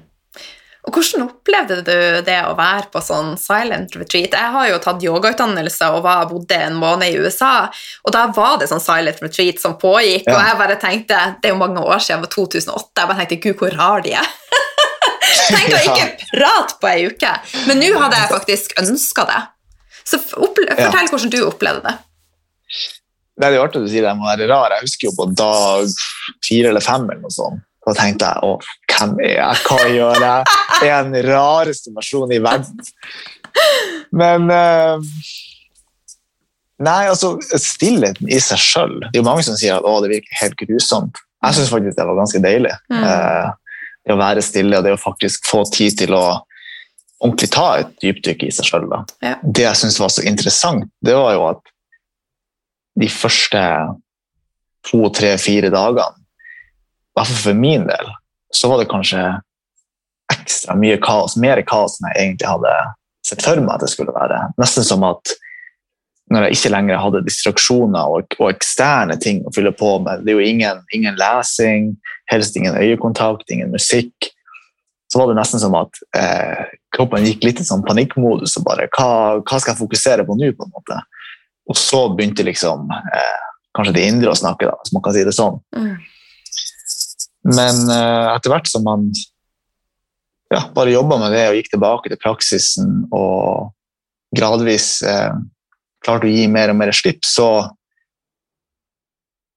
[SPEAKER 1] Og Hvordan opplevde du det å være på sånn silent retreat? Jeg har jo tatt yogautdannelse og var, bodde en måned i USA, og da var det sånn silent retreat som pågikk,
[SPEAKER 2] Ja.
[SPEAKER 1] og jeg bare tenkte, det er jo mange år siden, det var 2008, jeg bare tenkte, gud, hvor rar de er. Tenk å ikke prate på ei uke. Men nå hadde jeg faktisk ønska det. Så fortell
[SPEAKER 2] Ja.
[SPEAKER 1] hvordan du opplevde det.
[SPEAKER 2] Det er jo artig du sier det må være rar. Jeg husker jo på dag fire eller fem eller noe sånt. Da tenkte jeg å, hvem er jeg, hva gjør jeg? Jeg er den rareste personen i verden. Men eh, Nei, altså, stillheten i seg sjøl Det er jo mange som sier at å, det virker helt grusomt. Jeg syns faktisk det var ganske deilig.
[SPEAKER 1] Mm.
[SPEAKER 2] Eh, det å være stille og det å faktisk få tid til å ordentlig ta et dypdykk i seg sjøl.
[SPEAKER 1] Ja.
[SPEAKER 2] Det jeg syns var så interessant, det var jo at de første to, tre, fire dagene, i hvert fall for min del, så var det kanskje ekstra mye kaos, mer kaos enn jeg egentlig hadde sett for meg at det skulle være. Nesten som at når jeg ikke lenger hadde distraksjoner og, og eksterne ting å fylle på med, det er jo ingen, ingen lesing, helst ingen øyekontakt, ingen musikk, så var det nesten som at eh, kroppen gikk litt i sånn panikkmodus og bare hva, hva skal jeg fokusere på nå, på en måte? Og så begynte liksom eh, kanskje det indre å snakke, da, hvis man kan si det sånn.
[SPEAKER 1] Mm.
[SPEAKER 2] Men eh, etter hvert som man ja, bare jobba med det og gikk tilbake til praksisen og gradvis eh, klarte å gi mer og mer slipp, så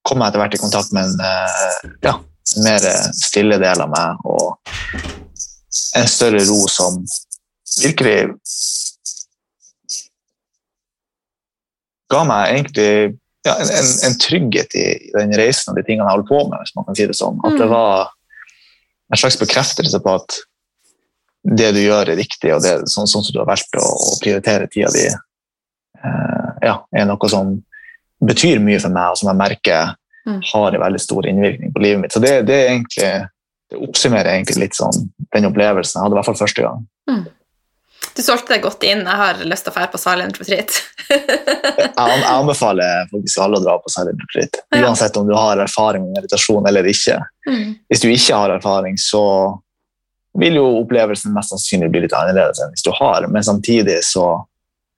[SPEAKER 2] kom jeg etter hvert i kontakt med en eh, ja, mer eh, stille del av meg og en større ro som virkelig ga meg egentlig ja, en, en, trygghet i, den reisen og de tingene jeg holdt på med, hvis man kan si det sånn. At det
[SPEAKER 1] Mm.
[SPEAKER 2] var en slags bekreftelse på at det du gjør, er riktig, og det sånn, sånn som du har valgt å, prioritere tida di, eh, ja, er noe som betyr mye for meg, og som jeg merker. Har en veldig stor innvirkning på livet mitt. Så det, det er egentlig det oppsummerer egentlig litt sånn den opplevelsen jeg hadde i hvert fall første gang.
[SPEAKER 1] Du solgte deg godt inn. Jeg har lyst til å dra på silent retreat.
[SPEAKER 2] Jeg, anbefaler faktisk alle å dra på silent retreat, uansett om du har erfaring med meditasjon eller ikke.
[SPEAKER 1] Mm.
[SPEAKER 2] Hvis du ikke har erfaring, så vil jo opplevelsen mest sannsynlig bli litt annerledes enn hvis du har, men samtidig så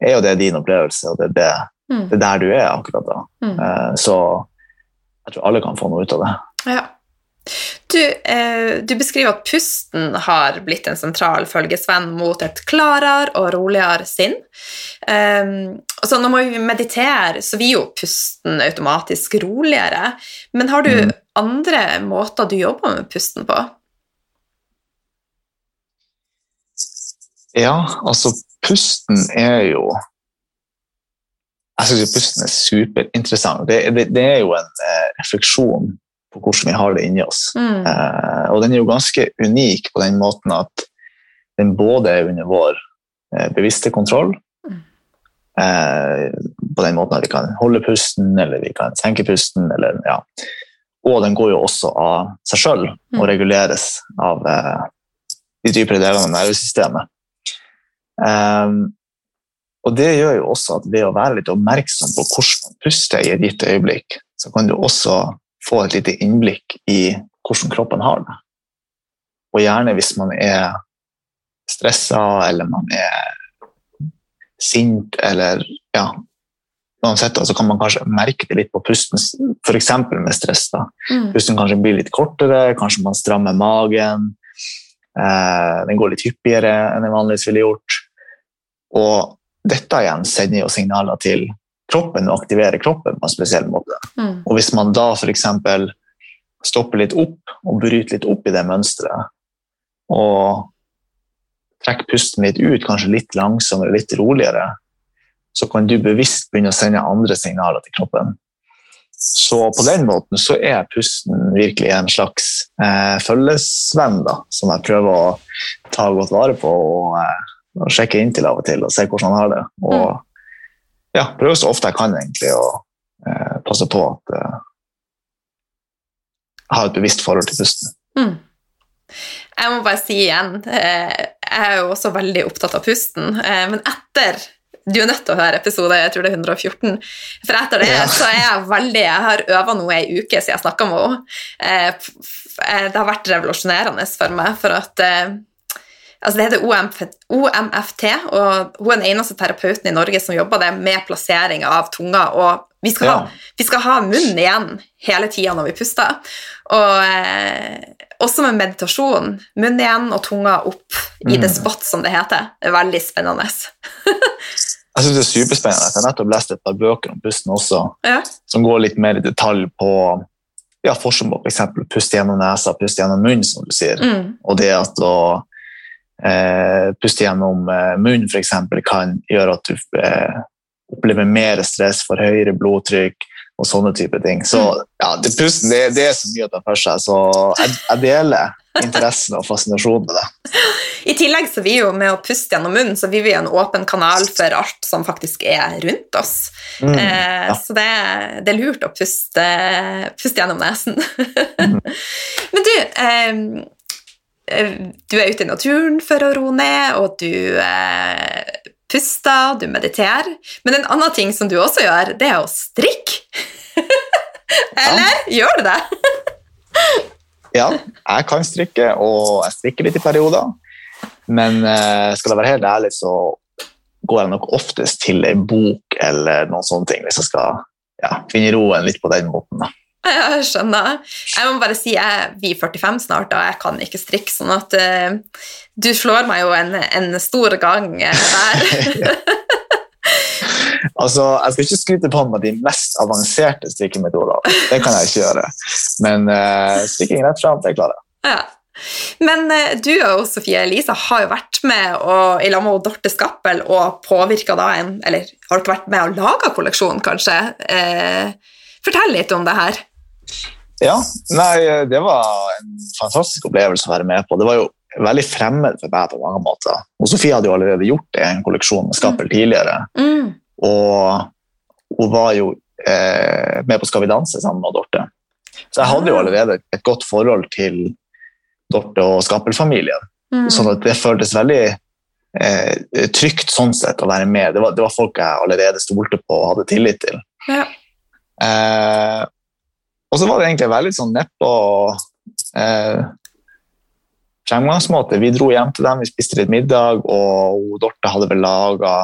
[SPEAKER 2] er jo det din opplevelse, og det er, det,
[SPEAKER 1] Mm.
[SPEAKER 2] det er der du er akkurat da.
[SPEAKER 1] Mm.
[SPEAKER 2] Eh, Så jeg tror alle kan få noe ut av det.
[SPEAKER 1] Ja. Du, eh, du beskriver at pusten har blitt en sentral følgesvenn mot et klarere og roligere sinn. Eh, altså når vi mediterer, så blir jo pusten automatisk roligere. Men har du
[SPEAKER 2] Mm.
[SPEAKER 1] andre måter du jobber med pusten på?
[SPEAKER 2] Ja, altså pusten er jo Jeg syns pusten er superinteressant. Det, det, det er jo en eh, refleksjon på hvordan vi har det inni oss.
[SPEAKER 1] Mm.
[SPEAKER 2] Eh, og den er jo ganske unik på den måten at den både er under vår eh, bevisste kontroll,
[SPEAKER 1] Mm.
[SPEAKER 2] eh, på den måten at vi kan holde pusten, eller vi kan senke pusten, eller ja. Og den går jo også av seg sjøl og
[SPEAKER 1] Mm.
[SPEAKER 2] reguleres av eh, de dypere delene av nervesystemet. Um, og det gjør jo også at ved å være litt oppmerksom på hvordan man puster i et gitt øyeblikk, så kan du også få et lite innblikk i hvordan kroppen har det. Og gjerne hvis man er stressa, eller man er sint, eller ja Uansett, så kan man kanskje merke det litt på pusten, f.eks. med stress. da.
[SPEAKER 1] Mm.
[SPEAKER 2] Pusten kanskje blir litt kortere, kanskje man strammer magen, Eh, den går litt hyppigere enn den vanligvis ville gjort. Og dette igjen sender jo signaler til kroppen og aktiverer kroppen på en spesiell måte.
[SPEAKER 1] Mm.
[SPEAKER 2] Og hvis man da f.eks. stopper litt opp og bryter litt opp i det mønsteret, og trekker pusten litt ut, kanskje litt langsommere, litt roligere, så kan du bevisst begynne å sende andre signaler til kroppen. Så på den måten så er pusten virkelig en slags eh, følgesvenn, da, som jeg prøver å ta godt vare på og, eh, og inn til av og til og se hvordan han har det. Og ja, prøve så ofte jeg kan egentlig å eh, passe på at eh, jeg har et bevisst forhold til pusten.
[SPEAKER 1] Mm. Jeg må bare si igjen, eh, jeg er jo også veldig opptatt av pusten, eh, men etter du er nødt til å høre episode jeg tror det er 114. For etter det
[SPEAKER 2] Ja.
[SPEAKER 1] så er jeg veldig Jeg har øva noe ei uke siden jeg snakka med henne. Eh, Det har vært revolusjonerende for meg, for at Altså det heter OMFT, og hun er den eneste terapeuten i Norge som jobber det med plassering av tunga. Og vi skal, ha, vi skal ha munnen igjen hele tida når vi puster. Og eh, også med meditasjon. Munnen igjen og tunga opp i
[SPEAKER 2] Mm.
[SPEAKER 1] the spot, som det heter. Det er veldig spennende.
[SPEAKER 2] Jeg synes det er superspennende. Jeg har nettopp lest et par bøker om pusten også,
[SPEAKER 1] Ja.
[SPEAKER 2] som går litt mer i detalj på ja, forskjell på f.eks. puste gjennom nesa, puste gjennom munnen, som du sier.
[SPEAKER 1] Mm.
[SPEAKER 2] Og det at å puste gjennom eh, munnen f.eks. kan gjøre at du eh, opplever mer stress, får høyere blodtrykk og sånne type ting. Så ja, det, pusten det, det er så mye å ta for seg, så jeg, jeg deler interessen og fascinasjonen med det.
[SPEAKER 1] I tillegg så vi jo med å puste gjennom munnen, så vi vil jo en åpen kanal for alt som faktisk er rundt oss.
[SPEAKER 2] Mm,
[SPEAKER 1] Eh,
[SPEAKER 2] ja.
[SPEAKER 1] Så det, det er lurt å puste, puste gjennom nesen. Men du, eh, eh, du er ute i naturen for å roe ned, og du eh, puster, du mediterer. Men en annen ting som du også gjør, det er å strikke. Eller gjør du det?
[SPEAKER 2] Ja, jeg kan strikke, og jeg strikker litt i perioder. Men eh, skal jeg være helt ærlig, så går jeg nok oftest til ei bok eller noen sånne ting, hvis jeg skal ja, finne roen litt på den måten. Da.
[SPEAKER 1] Ja, Jeg skjønner. Jeg må bare si jeg er 45 snart, og jeg kan ikke strikke, sånn at uh, du slår meg jo en, en stor gang eh, der.
[SPEAKER 2] Altså, Jeg skal ikke skryte på meg de mest avanserte strikkemetodene, det kan jeg ikke gjøre. Men uh, strikking rett fram, det klarer jeg.
[SPEAKER 1] ja. Men du og Sofie Elise har jo vært med og, i lag med Dorte Skappel og påvirka da en Eller har dere vært med og laga kolleksjonen, kanskje? Eh, fortell litt om det her.
[SPEAKER 2] Ja, nei, det var en fantastisk opplevelse å være med på. Det var jo veldig fremmed for meg på mange måter. Og Sofie hadde jo allerede gjort det i en kolleksjon med Skappel tidligere.
[SPEAKER 1] Mm.
[SPEAKER 2] Og hun var jo eh, med på Skal vi danse sammen med Dorte. Så jeg hadde jo allerede et godt forhold til Dorte og Skappel-familien.
[SPEAKER 1] Mm.
[SPEAKER 2] Sånn at det føltes veldig eh, trygt sånn sett å være med. Det var, det var folk jeg allerede stolte på og hadde tillit til.
[SPEAKER 1] Ja.
[SPEAKER 2] Eh, og så var det egentlig veldig sånn nedpå eh, fremgangsmåte. Vi dro hjem til dem, vi spiste litt middag, og Dorte hadde vel laga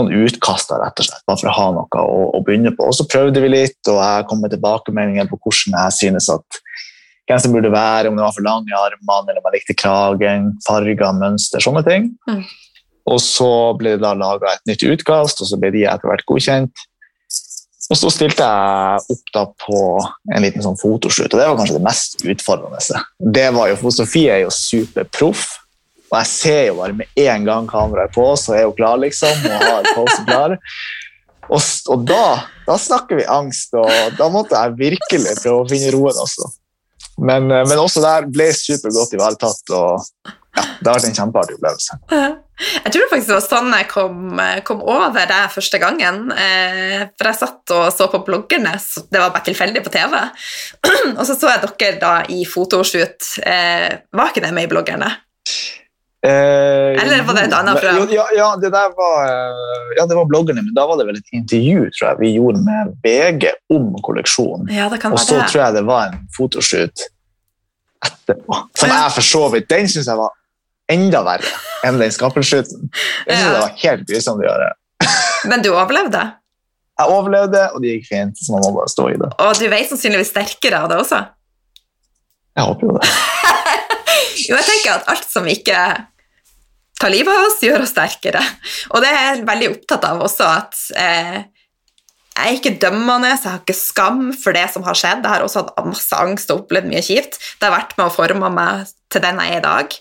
[SPEAKER 2] noen utkaster, rett og slett, bare for å ha noe å, å begynne på. Og så prøvde vi litt, og jeg kom med tilbakemeldinger på hvordan jeg synes at genseren burde være, om det var for lang i armene, eller om jeg likte kragen, farger, mønster, sånne ting.
[SPEAKER 1] Mm.
[SPEAKER 2] Og så ble det da laga et nytt utkast, og så ble de etter hvert godkjent. Og så stilte jeg opp da på en liten sånn fotoshoot, og det var kanskje det mest utfordrende. Det var jo, for Sofie er jo superproff, og jeg ser jo bare med en gang kameraet er på, så er hun klar, liksom, og har posen klar. Og, og da, da snakker vi angst, og da måtte jeg virkelig prøve å finne roen også. Men, eh, men også der ble supergodt ivaretatt, og ja, det har vært en kjempeartig opplevelse.
[SPEAKER 1] Jeg tror faktisk det var sånn jeg kom, kom over det første gangen. Eh, for jeg satt og så på bloggerne, så det var bare tilfeldig på TV. og så så jeg dere da i fotoshoot. Eh, var ikke det med i bloggerne?
[SPEAKER 2] Eh,
[SPEAKER 1] Eller var det et annet program?
[SPEAKER 2] Ja, ja, det der var, eh, ja, det var bloggerne, men da var det vel et intervju tror jeg, vi gjorde med VG om kolleksjonen.
[SPEAKER 1] Ja, det kan
[SPEAKER 2] Og så
[SPEAKER 1] det.
[SPEAKER 2] tror jeg det var en fotoshoot etterpå. Som jeg for så vidt Den syns jeg var enda verre enn den skapershooten. Jeg synes
[SPEAKER 1] Ja.
[SPEAKER 2] det var helt grusomt å gjøre.
[SPEAKER 1] Men du overlevde,
[SPEAKER 2] Jeg overlevde, og det gikk fint, så man må bare stå i det.
[SPEAKER 1] og du vet sannsynligvis sterkere av det også.
[SPEAKER 2] Jeg håper jo det.
[SPEAKER 1] Jo, jeg tenker at alt som ikke tar livet av oss, gjør oss sterkere. Og det er jeg veldig opptatt av også, at eh, jeg er ikke dømmende, så jeg har ikke skam for det som har skjedd. Jeg har også hatt masse angst og opplevd mye kjipt. Det har vært med å forme meg til den jeg er i dag.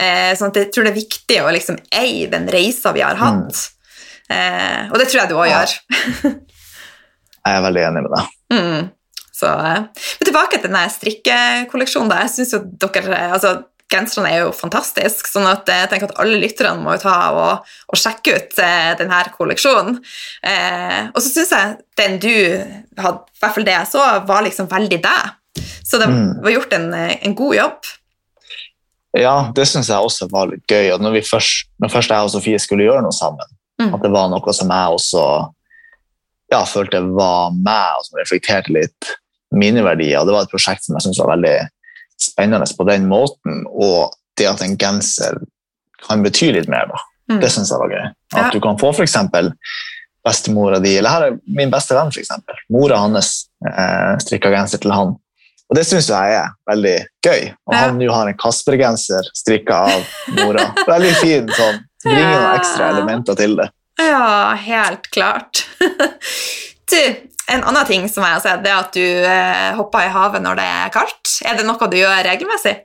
[SPEAKER 1] Eh, sånn jeg tror det er viktig å liksom eie den reisa vi har hatt. Eh, og det tror jeg du òg
[SPEAKER 2] Ja.
[SPEAKER 1] gjør.
[SPEAKER 2] Jeg er veldig enig med deg.
[SPEAKER 1] Mm. Så, eh, men tilbake til denne strikkekolleksjonen. Jeg synes jo dere, altså, Genserne er jo fantastisk, sånn at jeg tenker at alle lytterne må jo ta og, og sjekke ut eh, denne kolleksjonen. Eh, og så syns jeg den du hadde, i hvert fall det jeg så, var liksom veldig deg. Så det
[SPEAKER 2] Mm.
[SPEAKER 1] var gjort en, eh, en god jobb.
[SPEAKER 2] Ja, det syns jeg også var litt gøy. Og når, vi først, når først jeg og Sofie skulle gjøre noe sammen,
[SPEAKER 1] Mm.
[SPEAKER 2] at det var noe som jeg også ja, følte var meg, og som reflekterte litt mine verdier. Og det var et prosjekt som jeg syntes var veldig spennende på den måten, og det at en genser kan bety litt mer, da.
[SPEAKER 1] Mm.
[SPEAKER 2] Det syns jeg var gøy.
[SPEAKER 1] Ja.
[SPEAKER 2] At du kan få f.eks. bestemora di, eller her er min beste venn, f.eks. Mora hans eh, strikka genser til han. Og det syns jeg er veldig gøy. Og
[SPEAKER 1] Ja.
[SPEAKER 2] han nå har en Kasper-genser strikka av mora. Veldig fin sånn. Bringer noen ekstra elementer til det.
[SPEAKER 1] Ja, helt klart. du, en annen ting som jeg har sett, det er at du eh, hopper i havet når det er kaldt. Er det noe du gjør regelmessig?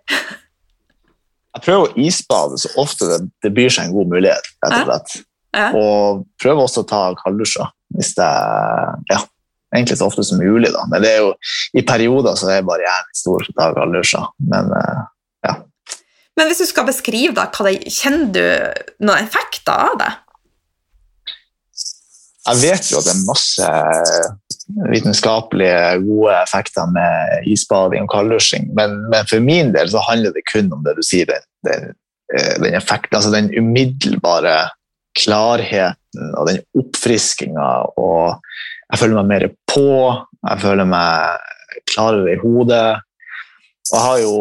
[SPEAKER 2] Jeg prøver å isbade så ofte det, det byr seg en god mulighet. rett og slett.
[SPEAKER 1] Ja.
[SPEAKER 2] Og prøver også å ta kalddusjer hvis det ja, egentlig så ofte som mulig. Da. Men det er jo, i perioder så er barrieren stor for å ta kalddusjer. Men eh,
[SPEAKER 1] Men hvis du skal beskrive da, hva det, kjenner du noen effekter av det?
[SPEAKER 2] jeg vet jo at det er masse vitenskapelige, gode effekter med isbading og kalddusjing, men, men for min del så handler det kun om det du sier, den, den, eh, den effekten, altså den umiddelbare klarheten og den oppfriskinga, og jeg føler meg mer på, jeg føler meg klarere i hodet. Og jeg har jo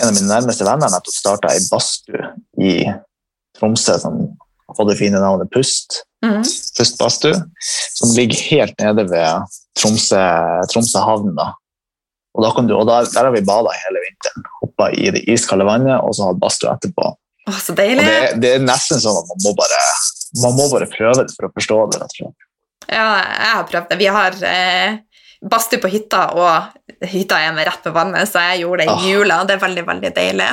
[SPEAKER 2] en av mine nærmeste venner nettopp starta ei badstue i Tromsø som har fått det fine navnet Pust.
[SPEAKER 1] Mhm.
[SPEAKER 2] Pust badstue, som ligger helt nede ved Tromsø, Tromsø havn. Da. Og, da kan du, og der, der har vi bada hele vinteren. Hoppa i det iskalde vannet og så hatt badstue etterpå.
[SPEAKER 1] Å, så
[SPEAKER 2] Og
[SPEAKER 1] deilig.
[SPEAKER 2] det, det er nesten sånn at man må bare, man må bare prøve det for å forstå det. rett og slett.
[SPEAKER 1] Ja, jeg har prøvd det. Vi har eh, badstue på hytta, og hytta er med rett ved vannet, så jeg gjorde det i jula. Det er veldig, veldig deilig.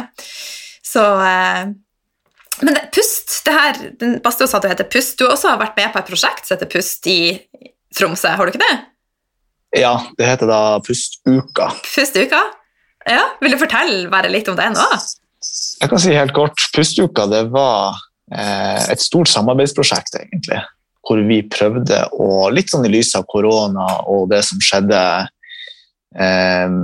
[SPEAKER 1] Så eh, Men det, Pust, det her, den badstua sa at du heter Pust. Du har også vært med på et prosjekt som heter Pust i Tromsø, har du ikke det?
[SPEAKER 2] Ja, det heter da Pustuka.
[SPEAKER 1] Pustuka? Ja, Vil du fortelle bare litt om det nå?
[SPEAKER 2] Jeg kan si helt kort, Pustuka det var eh, et stort samarbeidsprosjekt, egentlig. Hvor vi prøvde å, litt sånn i lys av korona og det som skjedde eh,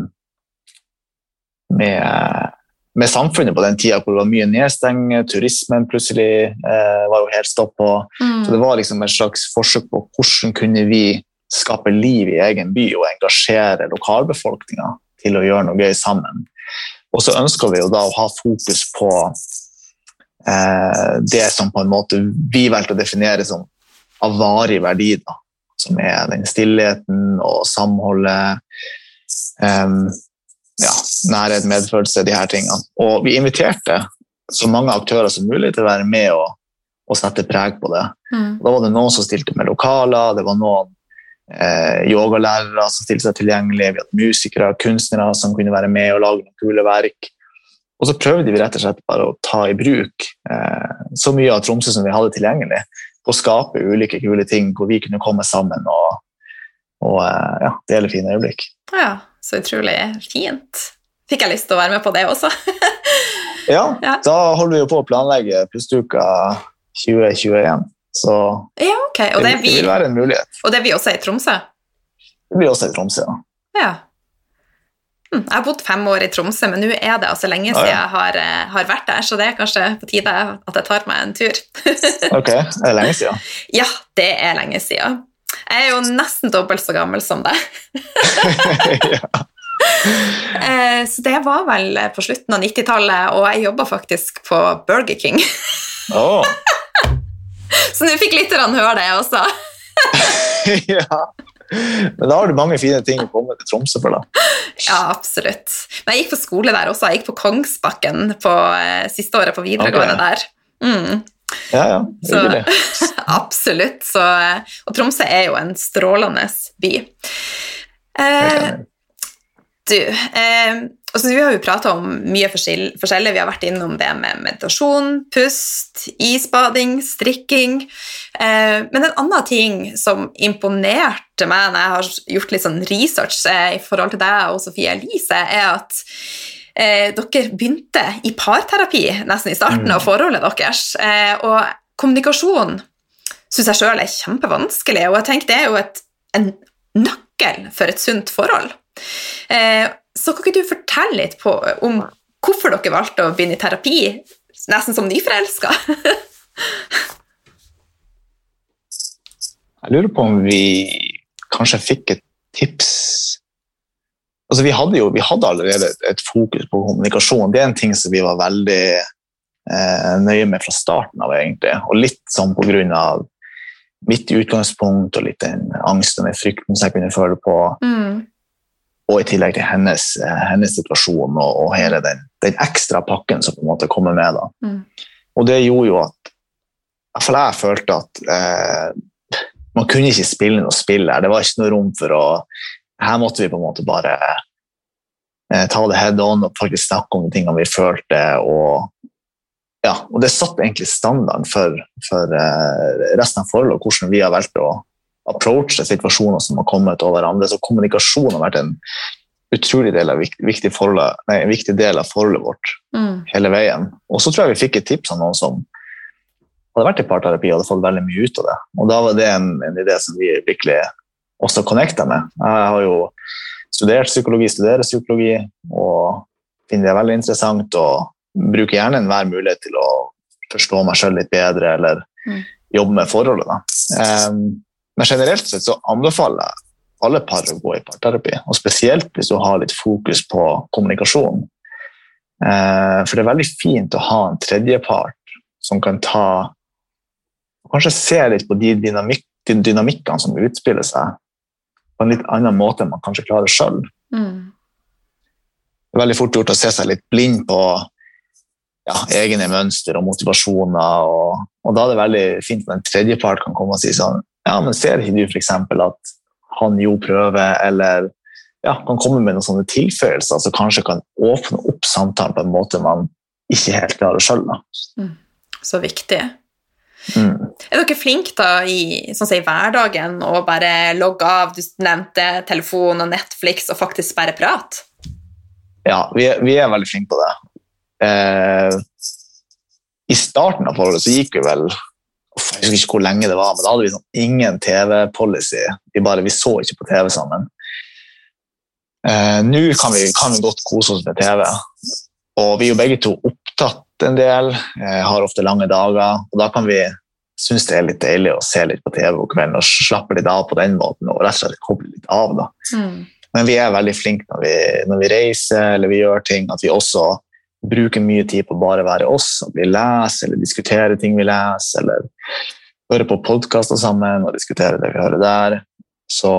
[SPEAKER 2] med, med samfunnet på den tida, hvor det var mye nedstengt, turismen plutselig eh, var jo helt stopp Mm. Så det var liksom et slags forsøk på hvordan kunne vi skape liv i egen by og engasjere lokalbefolkninga til å gjøre noe gøy sammen. Og så ønsker vi jo da å ha fokus på eh, det som på en måte vi valgte å definere som av varig verdi, da. Som er den stillheten og samholdet, ja, nærhet, medfølelse, de her tingene. Og vi inviterte så mange aktører som mulig til å være med og, og sette preg på det.
[SPEAKER 1] Mm.
[SPEAKER 2] Da var det noen som stilte med lokaler, det var noen eh, yogalærere som stilte seg tilgjengelig, vi hadde musikere, kunstnere som kunne være med og lage noen kule verk. Og så prøvde vi rett og slett bare å ta i bruk eh, så mye av Tromsø som vi hadde tilgjengelig, og skape ulike kule ting hvor vi kunne komme sammen og, og eh, ja, dele fine øyeblikk.
[SPEAKER 1] Ja, så utrolig fint. Fikk jeg lyst til å være med på det også?
[SPEAKER 2] Ja,
[SPEAKER 1] Ja.
[SPEAKER 2] da holder vi jo på å planlegge Pustuka 2021, så
[SPEAKER 1] ja, ok. Og det, er
[SPEAKER 2] det vil være en mulighet.
[SPEAKER 1] og det blir også i Tromsø?
[SPEAKER 2] Det blir også i Tromsø. Ja.
[SPEAKER 1] Ja. Hm, Jeg har bodd fem år i Tromsø, men nå er det altså lenge siden jeg har, eh, har vært der, så det er kanskje på tide at jeg tar meg en tur.
[SPEAKER 2] Ok, er det lenge siden?
[SPEAKER 1] ja, det er lenge siden. Jeg er jo nesten dobbelt så gammel som deg.
[SPEAKER 2] ja.
[SPEAKER 1] Eh, Så det var vel på slutten av 90-tallet, og jeg jobba faktisk på Burger King.
[SPEAKER 2] Oh.
[SPEAKER 1] Så nå fikk lytterne høre det også.
[SPEAKER 2] ja. Men da har du mange fine ting å komme til Tromsø for, da.
[SPEAKER 1] Ja, absolutt. Men jeg gikk på skole der også. Jeg gikk på Kongsbakken på eh, siste året på videregående
[SPEAKER 2] okay.
[SPEAKER 1] der. Mm.
[SPEAKER 2] Ja, ja.
[SPEAKER 1] Så, absolutt. Så, eh, og Tromsø er jo en strålende by. Eh, du, eh, altså vi har jo prata om mye forskjellig. Vi har vært innom det med meditasjon, pust, isbading, strikking. Eh, men en annen ting som imponerte meg når jeg har gjort litt sånn research eh, i forhold til deg og Sofie Elise, er at eh, dere begynte i parterapi nesten i starten av forholdet deres. Eh, og kommunikasjon syns jeg sjøl er kjempevanskelig, og jeg tenker det er jo et, en nøkkel for et sunt forhold. Eh, så kan ikke du fortelle litt på, om hvorfor dere valgte å begynne i terapi, nesten som nyforelska?
[SPEAKER 2] Jeg lurer på om vi kanskje fikk et tips Altså, vi hadde jo vi hadde allerede et, et fokus på kommunikasjon. Det er en ting som vi var veldig eh, nøye med fra starten av, egentlig. Og litt sånn på grunn av mitt utgangspunkt og litt den angsten og den frykten som jeg kunne føle på.
[SPEAKER 1] Mm.
[SPEAKER 2] Og i tillegg til hennes, eh, hennes situasjon og, og hele den, den ekstra pakken som på en måte kommer med. da.
[SPEAKER 1] Mm.
[SPEAKER 2] Og det gjorde jo at i jeg følte at eh, man kunne ikke spille noe spill her. Det var ikke noe rom for å Her måtte vi på en måte bare eh, ta det head on og faktisk snakke om de tingene vi følte. Og, ja, og det satte egentlig standarden for, for eh, resten av forholdet, og hvordan vi har valgt å approache situasjoner som har kommet over andre. Så kommunikasjon har vært en utrolig del av, viktig, forholdet, nei, en viktig del av forholdet vårt
[SPEAKER 1] Mm.
[SPEAKER 2] hele veien. Og så tror jeg vi fikk et tips av noen som hadde vært i parterapi og hadde fått veldig mye ut av det. Og da var det en, en idé som vi virkelig også connecta med. Jeg har jo studert psykologi, studerer psykologi, og finner det veldig interessant og bruker gjerne enhver mulighet til å forstå meg sjøl litt bedre eller
[SPEAKER 1] Mm.
[SPEAKER 2] jobbe med forholdet. Da. Men generelt sett så anbefaler jeg alle par å gå i parterapi, og spesielt hvis du har litt fokus på kommunikasjon. Eh, for det er veldig fint å ha en tredjepart som kan ta og Kanskje se litt på de, dynamik, de dynamikkene som utspiller seg, på en litt annen måte enn man kanskje klarer sjøl.
[SPEAKER 1] Mm.
[SPEAKER 2] Det er veldig fort gjort å se seg litt blind på ja, egne mønster og motivasjoner. Og, og da er det veldig fint når en tredjepart kan komme og si sånn Ja, men ser ikke du f.eks. at han jo prøver, eller ja, kan komme med noen sånne tilføyelser som kanskje kan åpne opp samtalen på en måte man ikke helt klarer sjøl.
[SPEAKER 1] Så viktig.
[SPEAKER 2] Mm.
[SPEAKER 1] Er dere flinke da i, sånn som i hverdagen å bare logge av? Du nevnte telefon og Netflix og faktisk bare prat.
[SPEAKER 2] Ja, vi er, vi er veldig flinke på det. Eh, I starten av forholdet så gikk vi vel Jeg husker ikke hvor lenge det var, men da hadde vi sånn ingen TV-policy. Vi, bare- vi så ikke på TV sammen. Eh, Nå kan vi, kan vi godt kose oss med TV. Og vi er jo begge to opptatt en del, eh, har ofte lange dager. Og da kan vi synes det er litt deilig å se litt på TV på kvelden og slappe litt av på den måten. og rett og slett koble litt av da. Men vi er veldig flinke når vi, når vi reiser eller vi gjør ting, at vi også bruker mye tid på å bare være oss. At vi leser eller diskuterer ting vi leser, eller hører på podkaster sammen og diskuterer det vi hører der. Så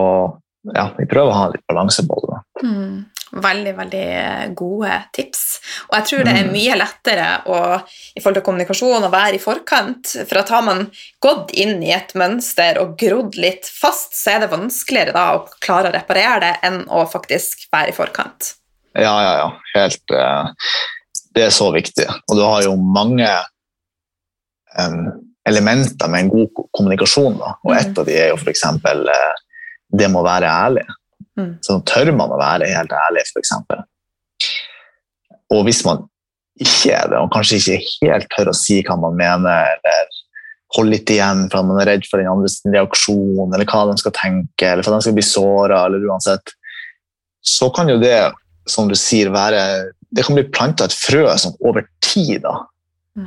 [SPEAKER 2] ja, vi prøver å ha litt balanse på det.
[SPEAKER 1] Mm. Veldig, veldig gode tips. Og jeg tror det er
[SPEAKER 2] Mm.
[SPEAKER 1] mye lettere å, i forhold til kommunikasjon å være i forkant. For at har man gått inn i et mønster og grodd litt fast, så er det vanskeligere da å klare å reparere det enn å faktisk være i forkant.
[SPEAKER 2] Ja, ja, ja. Helt eh, Det er så viktig. Og du har jo mange um, elementer med en god kommunikasjon. Da. Og
[SPEAKER 1] Mm.
[SPEAKER 2] av de er jo f.eks. Uh, det må være ærlig.
[SPEAKER 1] Mm.
[SPEAKER 2] Så tør man å være helt ærlig, f.eks. Og hvis man ikke er det, og kanskje ikke helt tør å si hva man mener, eller holde litt igjen for at man er redd for den andres reaksjon, eller hva de skal tenke, eller for at de skal bli såra, eller uansett, så kan jo det, som du sier, være Det kan bli planta et frø som over tid da,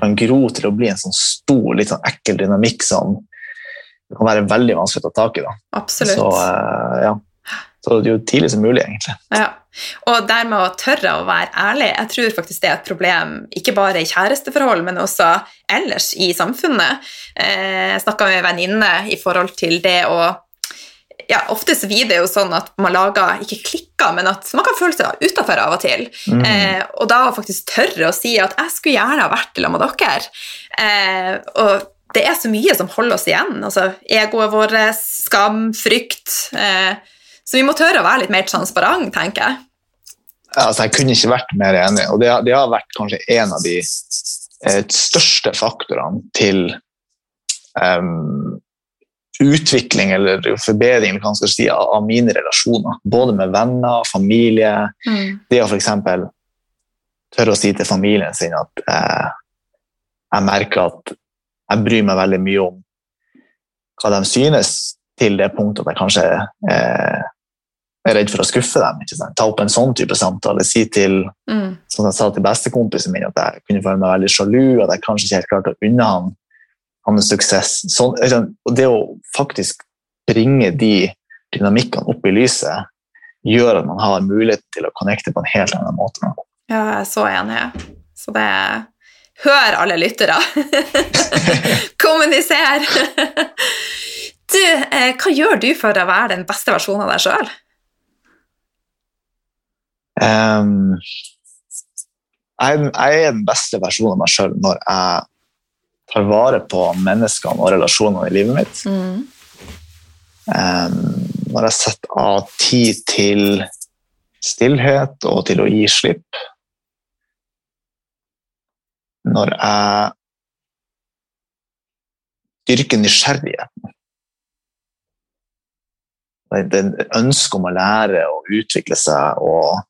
[SPEAKER 2] kan gro til å bli en sånn stor, litt sånn ekkel dynamikk som det kan være veldig vanskelig å ta tak i. da.
[SPEAKER 1] Absolutt.
[SPEAKER 2] Så eh, ja. Så jo tidlig som mulig, egentlig.
[SPEAKER 1] Ja. Og dermed å tørre å være ærlig, jeg tror faktisk det er et problem ikke bare i kjæresteforhold, men også ellers i samfunnet. Eh, Jeg snakka med en venninne i forhold til det å ja, ofte så blir det jo sånn at man lager ikke klikker, men at man kan føle seg utafor av og til.
[SPEAKER 2] Mm.
[SPEAKER 1] Eh, og da faktisk tørre å si at 'jeg skulle gjerne ha vært sammen med dere'. Eh, og det er så mye som holder oss igjen. altså Egoet vårt, skam, frykt. Eh, så vi må tørre å være litt mer transparent, tenker jeg.
[SPEAKER 2] Altså, jeg kunne ikke vært mer enig, og det, har- det har vært kanskje en av de eh, største faktorene til em, utvikling eller forbedring eller hva man skal si, av, mine relasjoner. Både med venner, familie. Det å f.eks. tørre å si til familien sin at eh, jeg merker at jeg bryr meg veldig mye om hva de synes, til det punktet at jeg kanskje eh, er redd for å skuffe dem. Ta opp en sånn type samtale. Si til
[SPEAKER 1] Mm.
[SPEAKER 2] som jeg sa til bestekompisen min, at jeg kunne føle meg veldig sjalu, at jeg kanskje ikke helt klarte å unne han hans suksess. Sånn, det å faktisk bringe de dynamikkene opp i lyset, gjør at man har mulighet til å connecte på en helt annen måte.
[SPEAKER 1] Ja, jeg er så enig. Så det Hør, alle lyttere! Kommuniser! Du, eh, hva gjør du for å være den beste versjonen av deg sjøl?
[SPEAKER 2] Um, jeg, jeg er den beste versjonen av meg sjøl når jeg tar vare på menneskene og relasjonene i livet mitt. Ehm, når jeg setter av tid til stillhet og til å gi slipp. Når jeg dyrker nysgjerrigheten. Det er ønsket ønske om å lære og utvikle seg og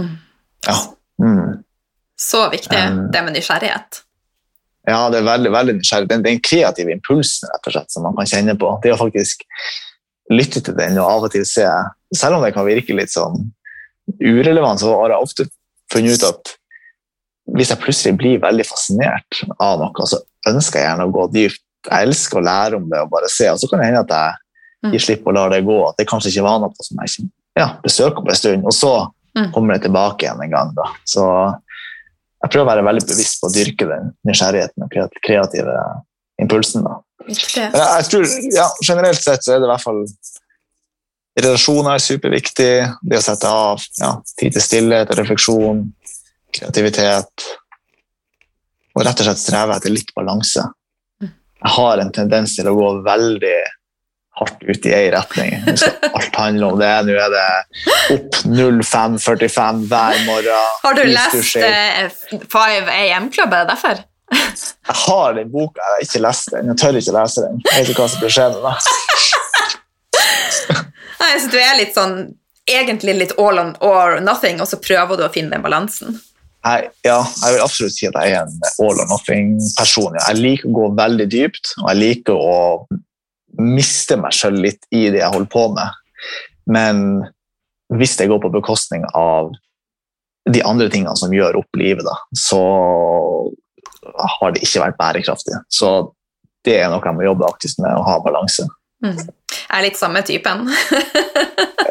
[SPEAKER 1] Mm.
[SPEAKER 2] Ja. Mm.
[SPEAKER 1] Så viktig,
[SPEAKER 2] Um,
[SPEAKER 1] det med nysgjerrighet.
[SPEAKER 2] Ja, det er veldig, veldig nysgjerrig. Den, den kreative impulsen rett og slett, som man kan kjenne på. Det å faktisk lytte til den og av og til se Selv om det kan virke litt sånn urelevant, så har jeg ofte funnet ut at hvis jeg plutselig blir veldig fascinert av noe, så ønsker jeg gjerne å gå dypt. Jeg elsker å lære om det og bare se. Og så kan det hende at jeg
[SPEAKER 1] Mm.
[SPEAKER 2] gir slipp og lar det gå. At det kanskje ikke var noe som jeg ikke ja, besøker på en stund. Og så
[SPEAKER 1] Mm.
[SPEAKER 2] kommer det tilbake igjen en gang. Da. Så jeg prøver å være veldig bevisst på å dyrke den nysgjerrigheten og kreative impulsen. Da. Jeg, jeg tror, ja, generelt sett så er det i hvert fall Relasjoner er superviktig. Det å sette av ja, tid til stillhet og refleksjon, kreativitet. Og rett og slett streve etter litt balanse. Jeg har en tendens til å gå veldig hardt ut i ei retning. Nå skal alt handle om det. Nå er det opp 05.45 hver morgen.
[SPEAKER 1] Har du lest
[SPEAKER 2] skjer-
[SPEAKER 1] eh, 5 AM-klubb? Er det derfor?
[SPEAKER 2] Jeg har den boka, jeg har ikke lest den. Jeg tør ikke lese den. Jeg vet ikke hva som blir skje med meg.
[SPEAKER 1] Nei, så du er litt sånn egentlig litt all on or nothing, og så prøver du å finne den balansen.
[SPEAKER 2] Jeg, ja, jeg vil absolutt si at jeg er en all or nothing-person. Jeg liker å gå veldig dypt, og jeg liker å miste meg sjøl litt i det jeg holder på med. Men hvis det går på bekostning av de andre tingene som gjør opp livet, da, så har det ikke vært bærekraftig. Så det er noe jeg må jobbe aktivt med, å ha balanse.
[SPEAKER 1] Mm. Jeg er litt samme typen.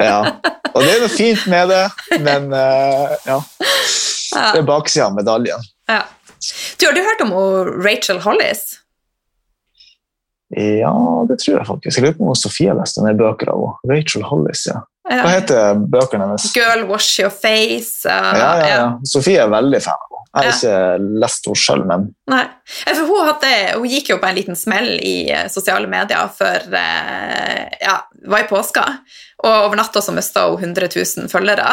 [SPEAKER 2] Ja. Og det er noe fint med det, men uh, ja. Det er baksida av medaljen.
[SPEAKER 1] Ja. Du, Har du hørt om Rachel Hollis?
[SPEAKER 2] Ja, det tror jeg faktisk. Jeg lurer på om Sofie leste ned bøker av henne. Rachel Hollis, ja. Hva heter bøkene hennes?
[SPEAKER 1] Girl Wash Your Face. uh,
[SPEAKER 2] Ja, ja, ja. Sofie er veldig fan av henne. Jeg har ikke lest henne sjøl, men
[SPEAKER 1] Nei, for hun, hadde, hun gikk jo på en liten smell i eh, sosiale medier for eh, ja, det var i påska. Og over natta så mista hun 100 000 følgere.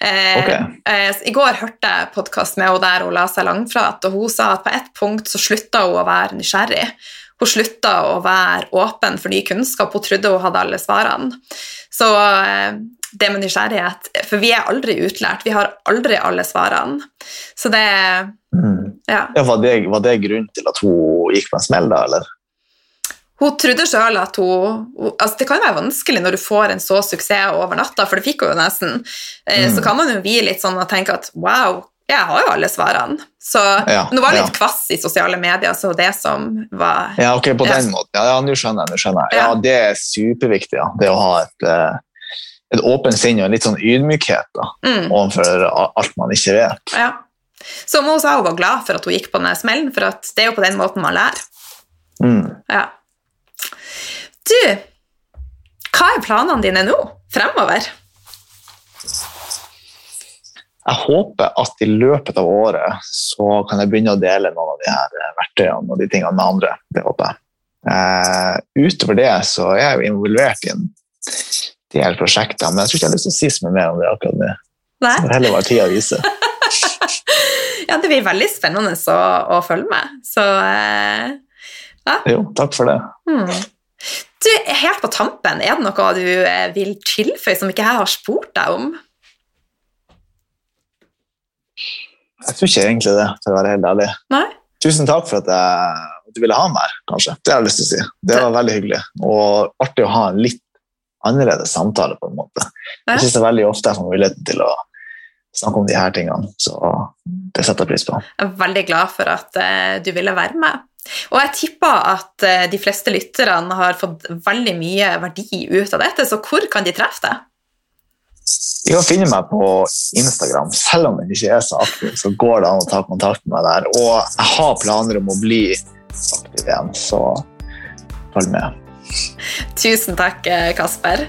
[SPEAKER 1] Eh,
[SPEAKER 2] Ok.
[SPEAKER 1] eh, I går hørte jeg podkast med henne der hun la seg langflat, og hun sa at på et punkt så slutta hun å være nysgjerrig. Hun slutta å være åpen for ny kunnskap. Hun trodde hun hadde alle svarene. Så eh, det med nysgjerrighet For vi er aldri utlært. Vi har aldri alle svarene. Så det
[SPEAKER 2] mm.
[SPEAKER 1] Ja.
[SPEAKER 2] ja, var, det, var det grunnen til at hun gikk på en smell, da, eller?
[SPEAKER 1] Hun trodde sjøl at hun hun- altså Det kan være vanskelig når du får en så suksess over natta, for det fikk hun jo nesten. Eh,
[SPEAKER 2] Mm.
[SPEAKER 1] Så kan man jo bli litt sånn og tenke at wow, jeg har jo alle svarene. Så
[SPEAKER 2] Ja,
[SPEAKER 1] men hun var litt
[SPEAKER 2] ja.
[SPEAKER 1] kvass i sosiale medier, så det som var
[SPEAKER 2] Ja, ok, på den måten. Ja, ja, nå skjønner jeg. nå skjønner jeg. Ja, det er superviktig, ja. Det å ha et, eh, et åpent sinn og en litt sånn ydmykhet da,
[SPEAKER 1] mm,
[SPEAKER 2] overfor alt man ikke vet.
[SPEAKER 1] ja. Så hun sa hun var glad for at hun gikk på den smellen, for det er jo på den måten man lærer.
[SPEAKER 2] Mm.
[SPEAKER 1] Ja. Du, hva er planene dine nå fremover?
[SPEAKER 2] Jeg håper at i løpet av året så kan jeg begynne å dele noen av de her eh, verktøyene og de tingene med andre. Det håper jeg. Eh, utover det så er jeg jo involvert i en del prosjekter, men jeg tror ikke jeg har lyst til å si så mye mer om det akkurat nå.
[SPEAKER 1] Nei?
[SPEAKER 2] Det heller være tida vise.
[SPEAKER 1] ja, det blir veldig spennende å, å følge med. Så eh,
[SPEAKER 2] ja. Jo, takk for det.
[SPEAKER 1] Mm. Du, Helt på tampen, er det noe du vil tilføye som ikke jeg har spurt deg om?
[SPEAKER 2] Jeg tror ikke egentlig det, for å være helt ærlig.
[SPEAKER 1] Nei?
[SPEAKER 2] Tusen takk for at, jeg, at du ville ha meg her, kanskje. Det har jeg lyst til å si. Det var veldig hyggelig. Og artig å ha en litt annerledes samtale, på en måte. Jeg er veldig ofte jeg får muligheten til å snakke om de her tingene, så det setter jeg pris på.
[SPEAKER 1] Jeg er veldig glad for at uh, du ville være med. Og jeg tipper at uh, de fleste lytterne har fått veldig mye verdi ut av dette, så hvor kan de treffe deg?
[SPEAKER 2] De kan finne meg på Instagram. Selv om jeg ikke er så aktiv, så går det an å ta kontakt med meg der. Og jeg har planer om å bli aktiv igjen, så følg med.
[SPEAKER 1] Tusen takk, Kasper.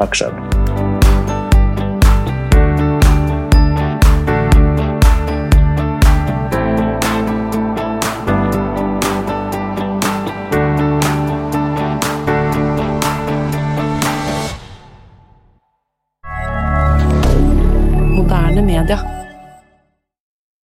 [SPEAKER 2] Takk sjøl.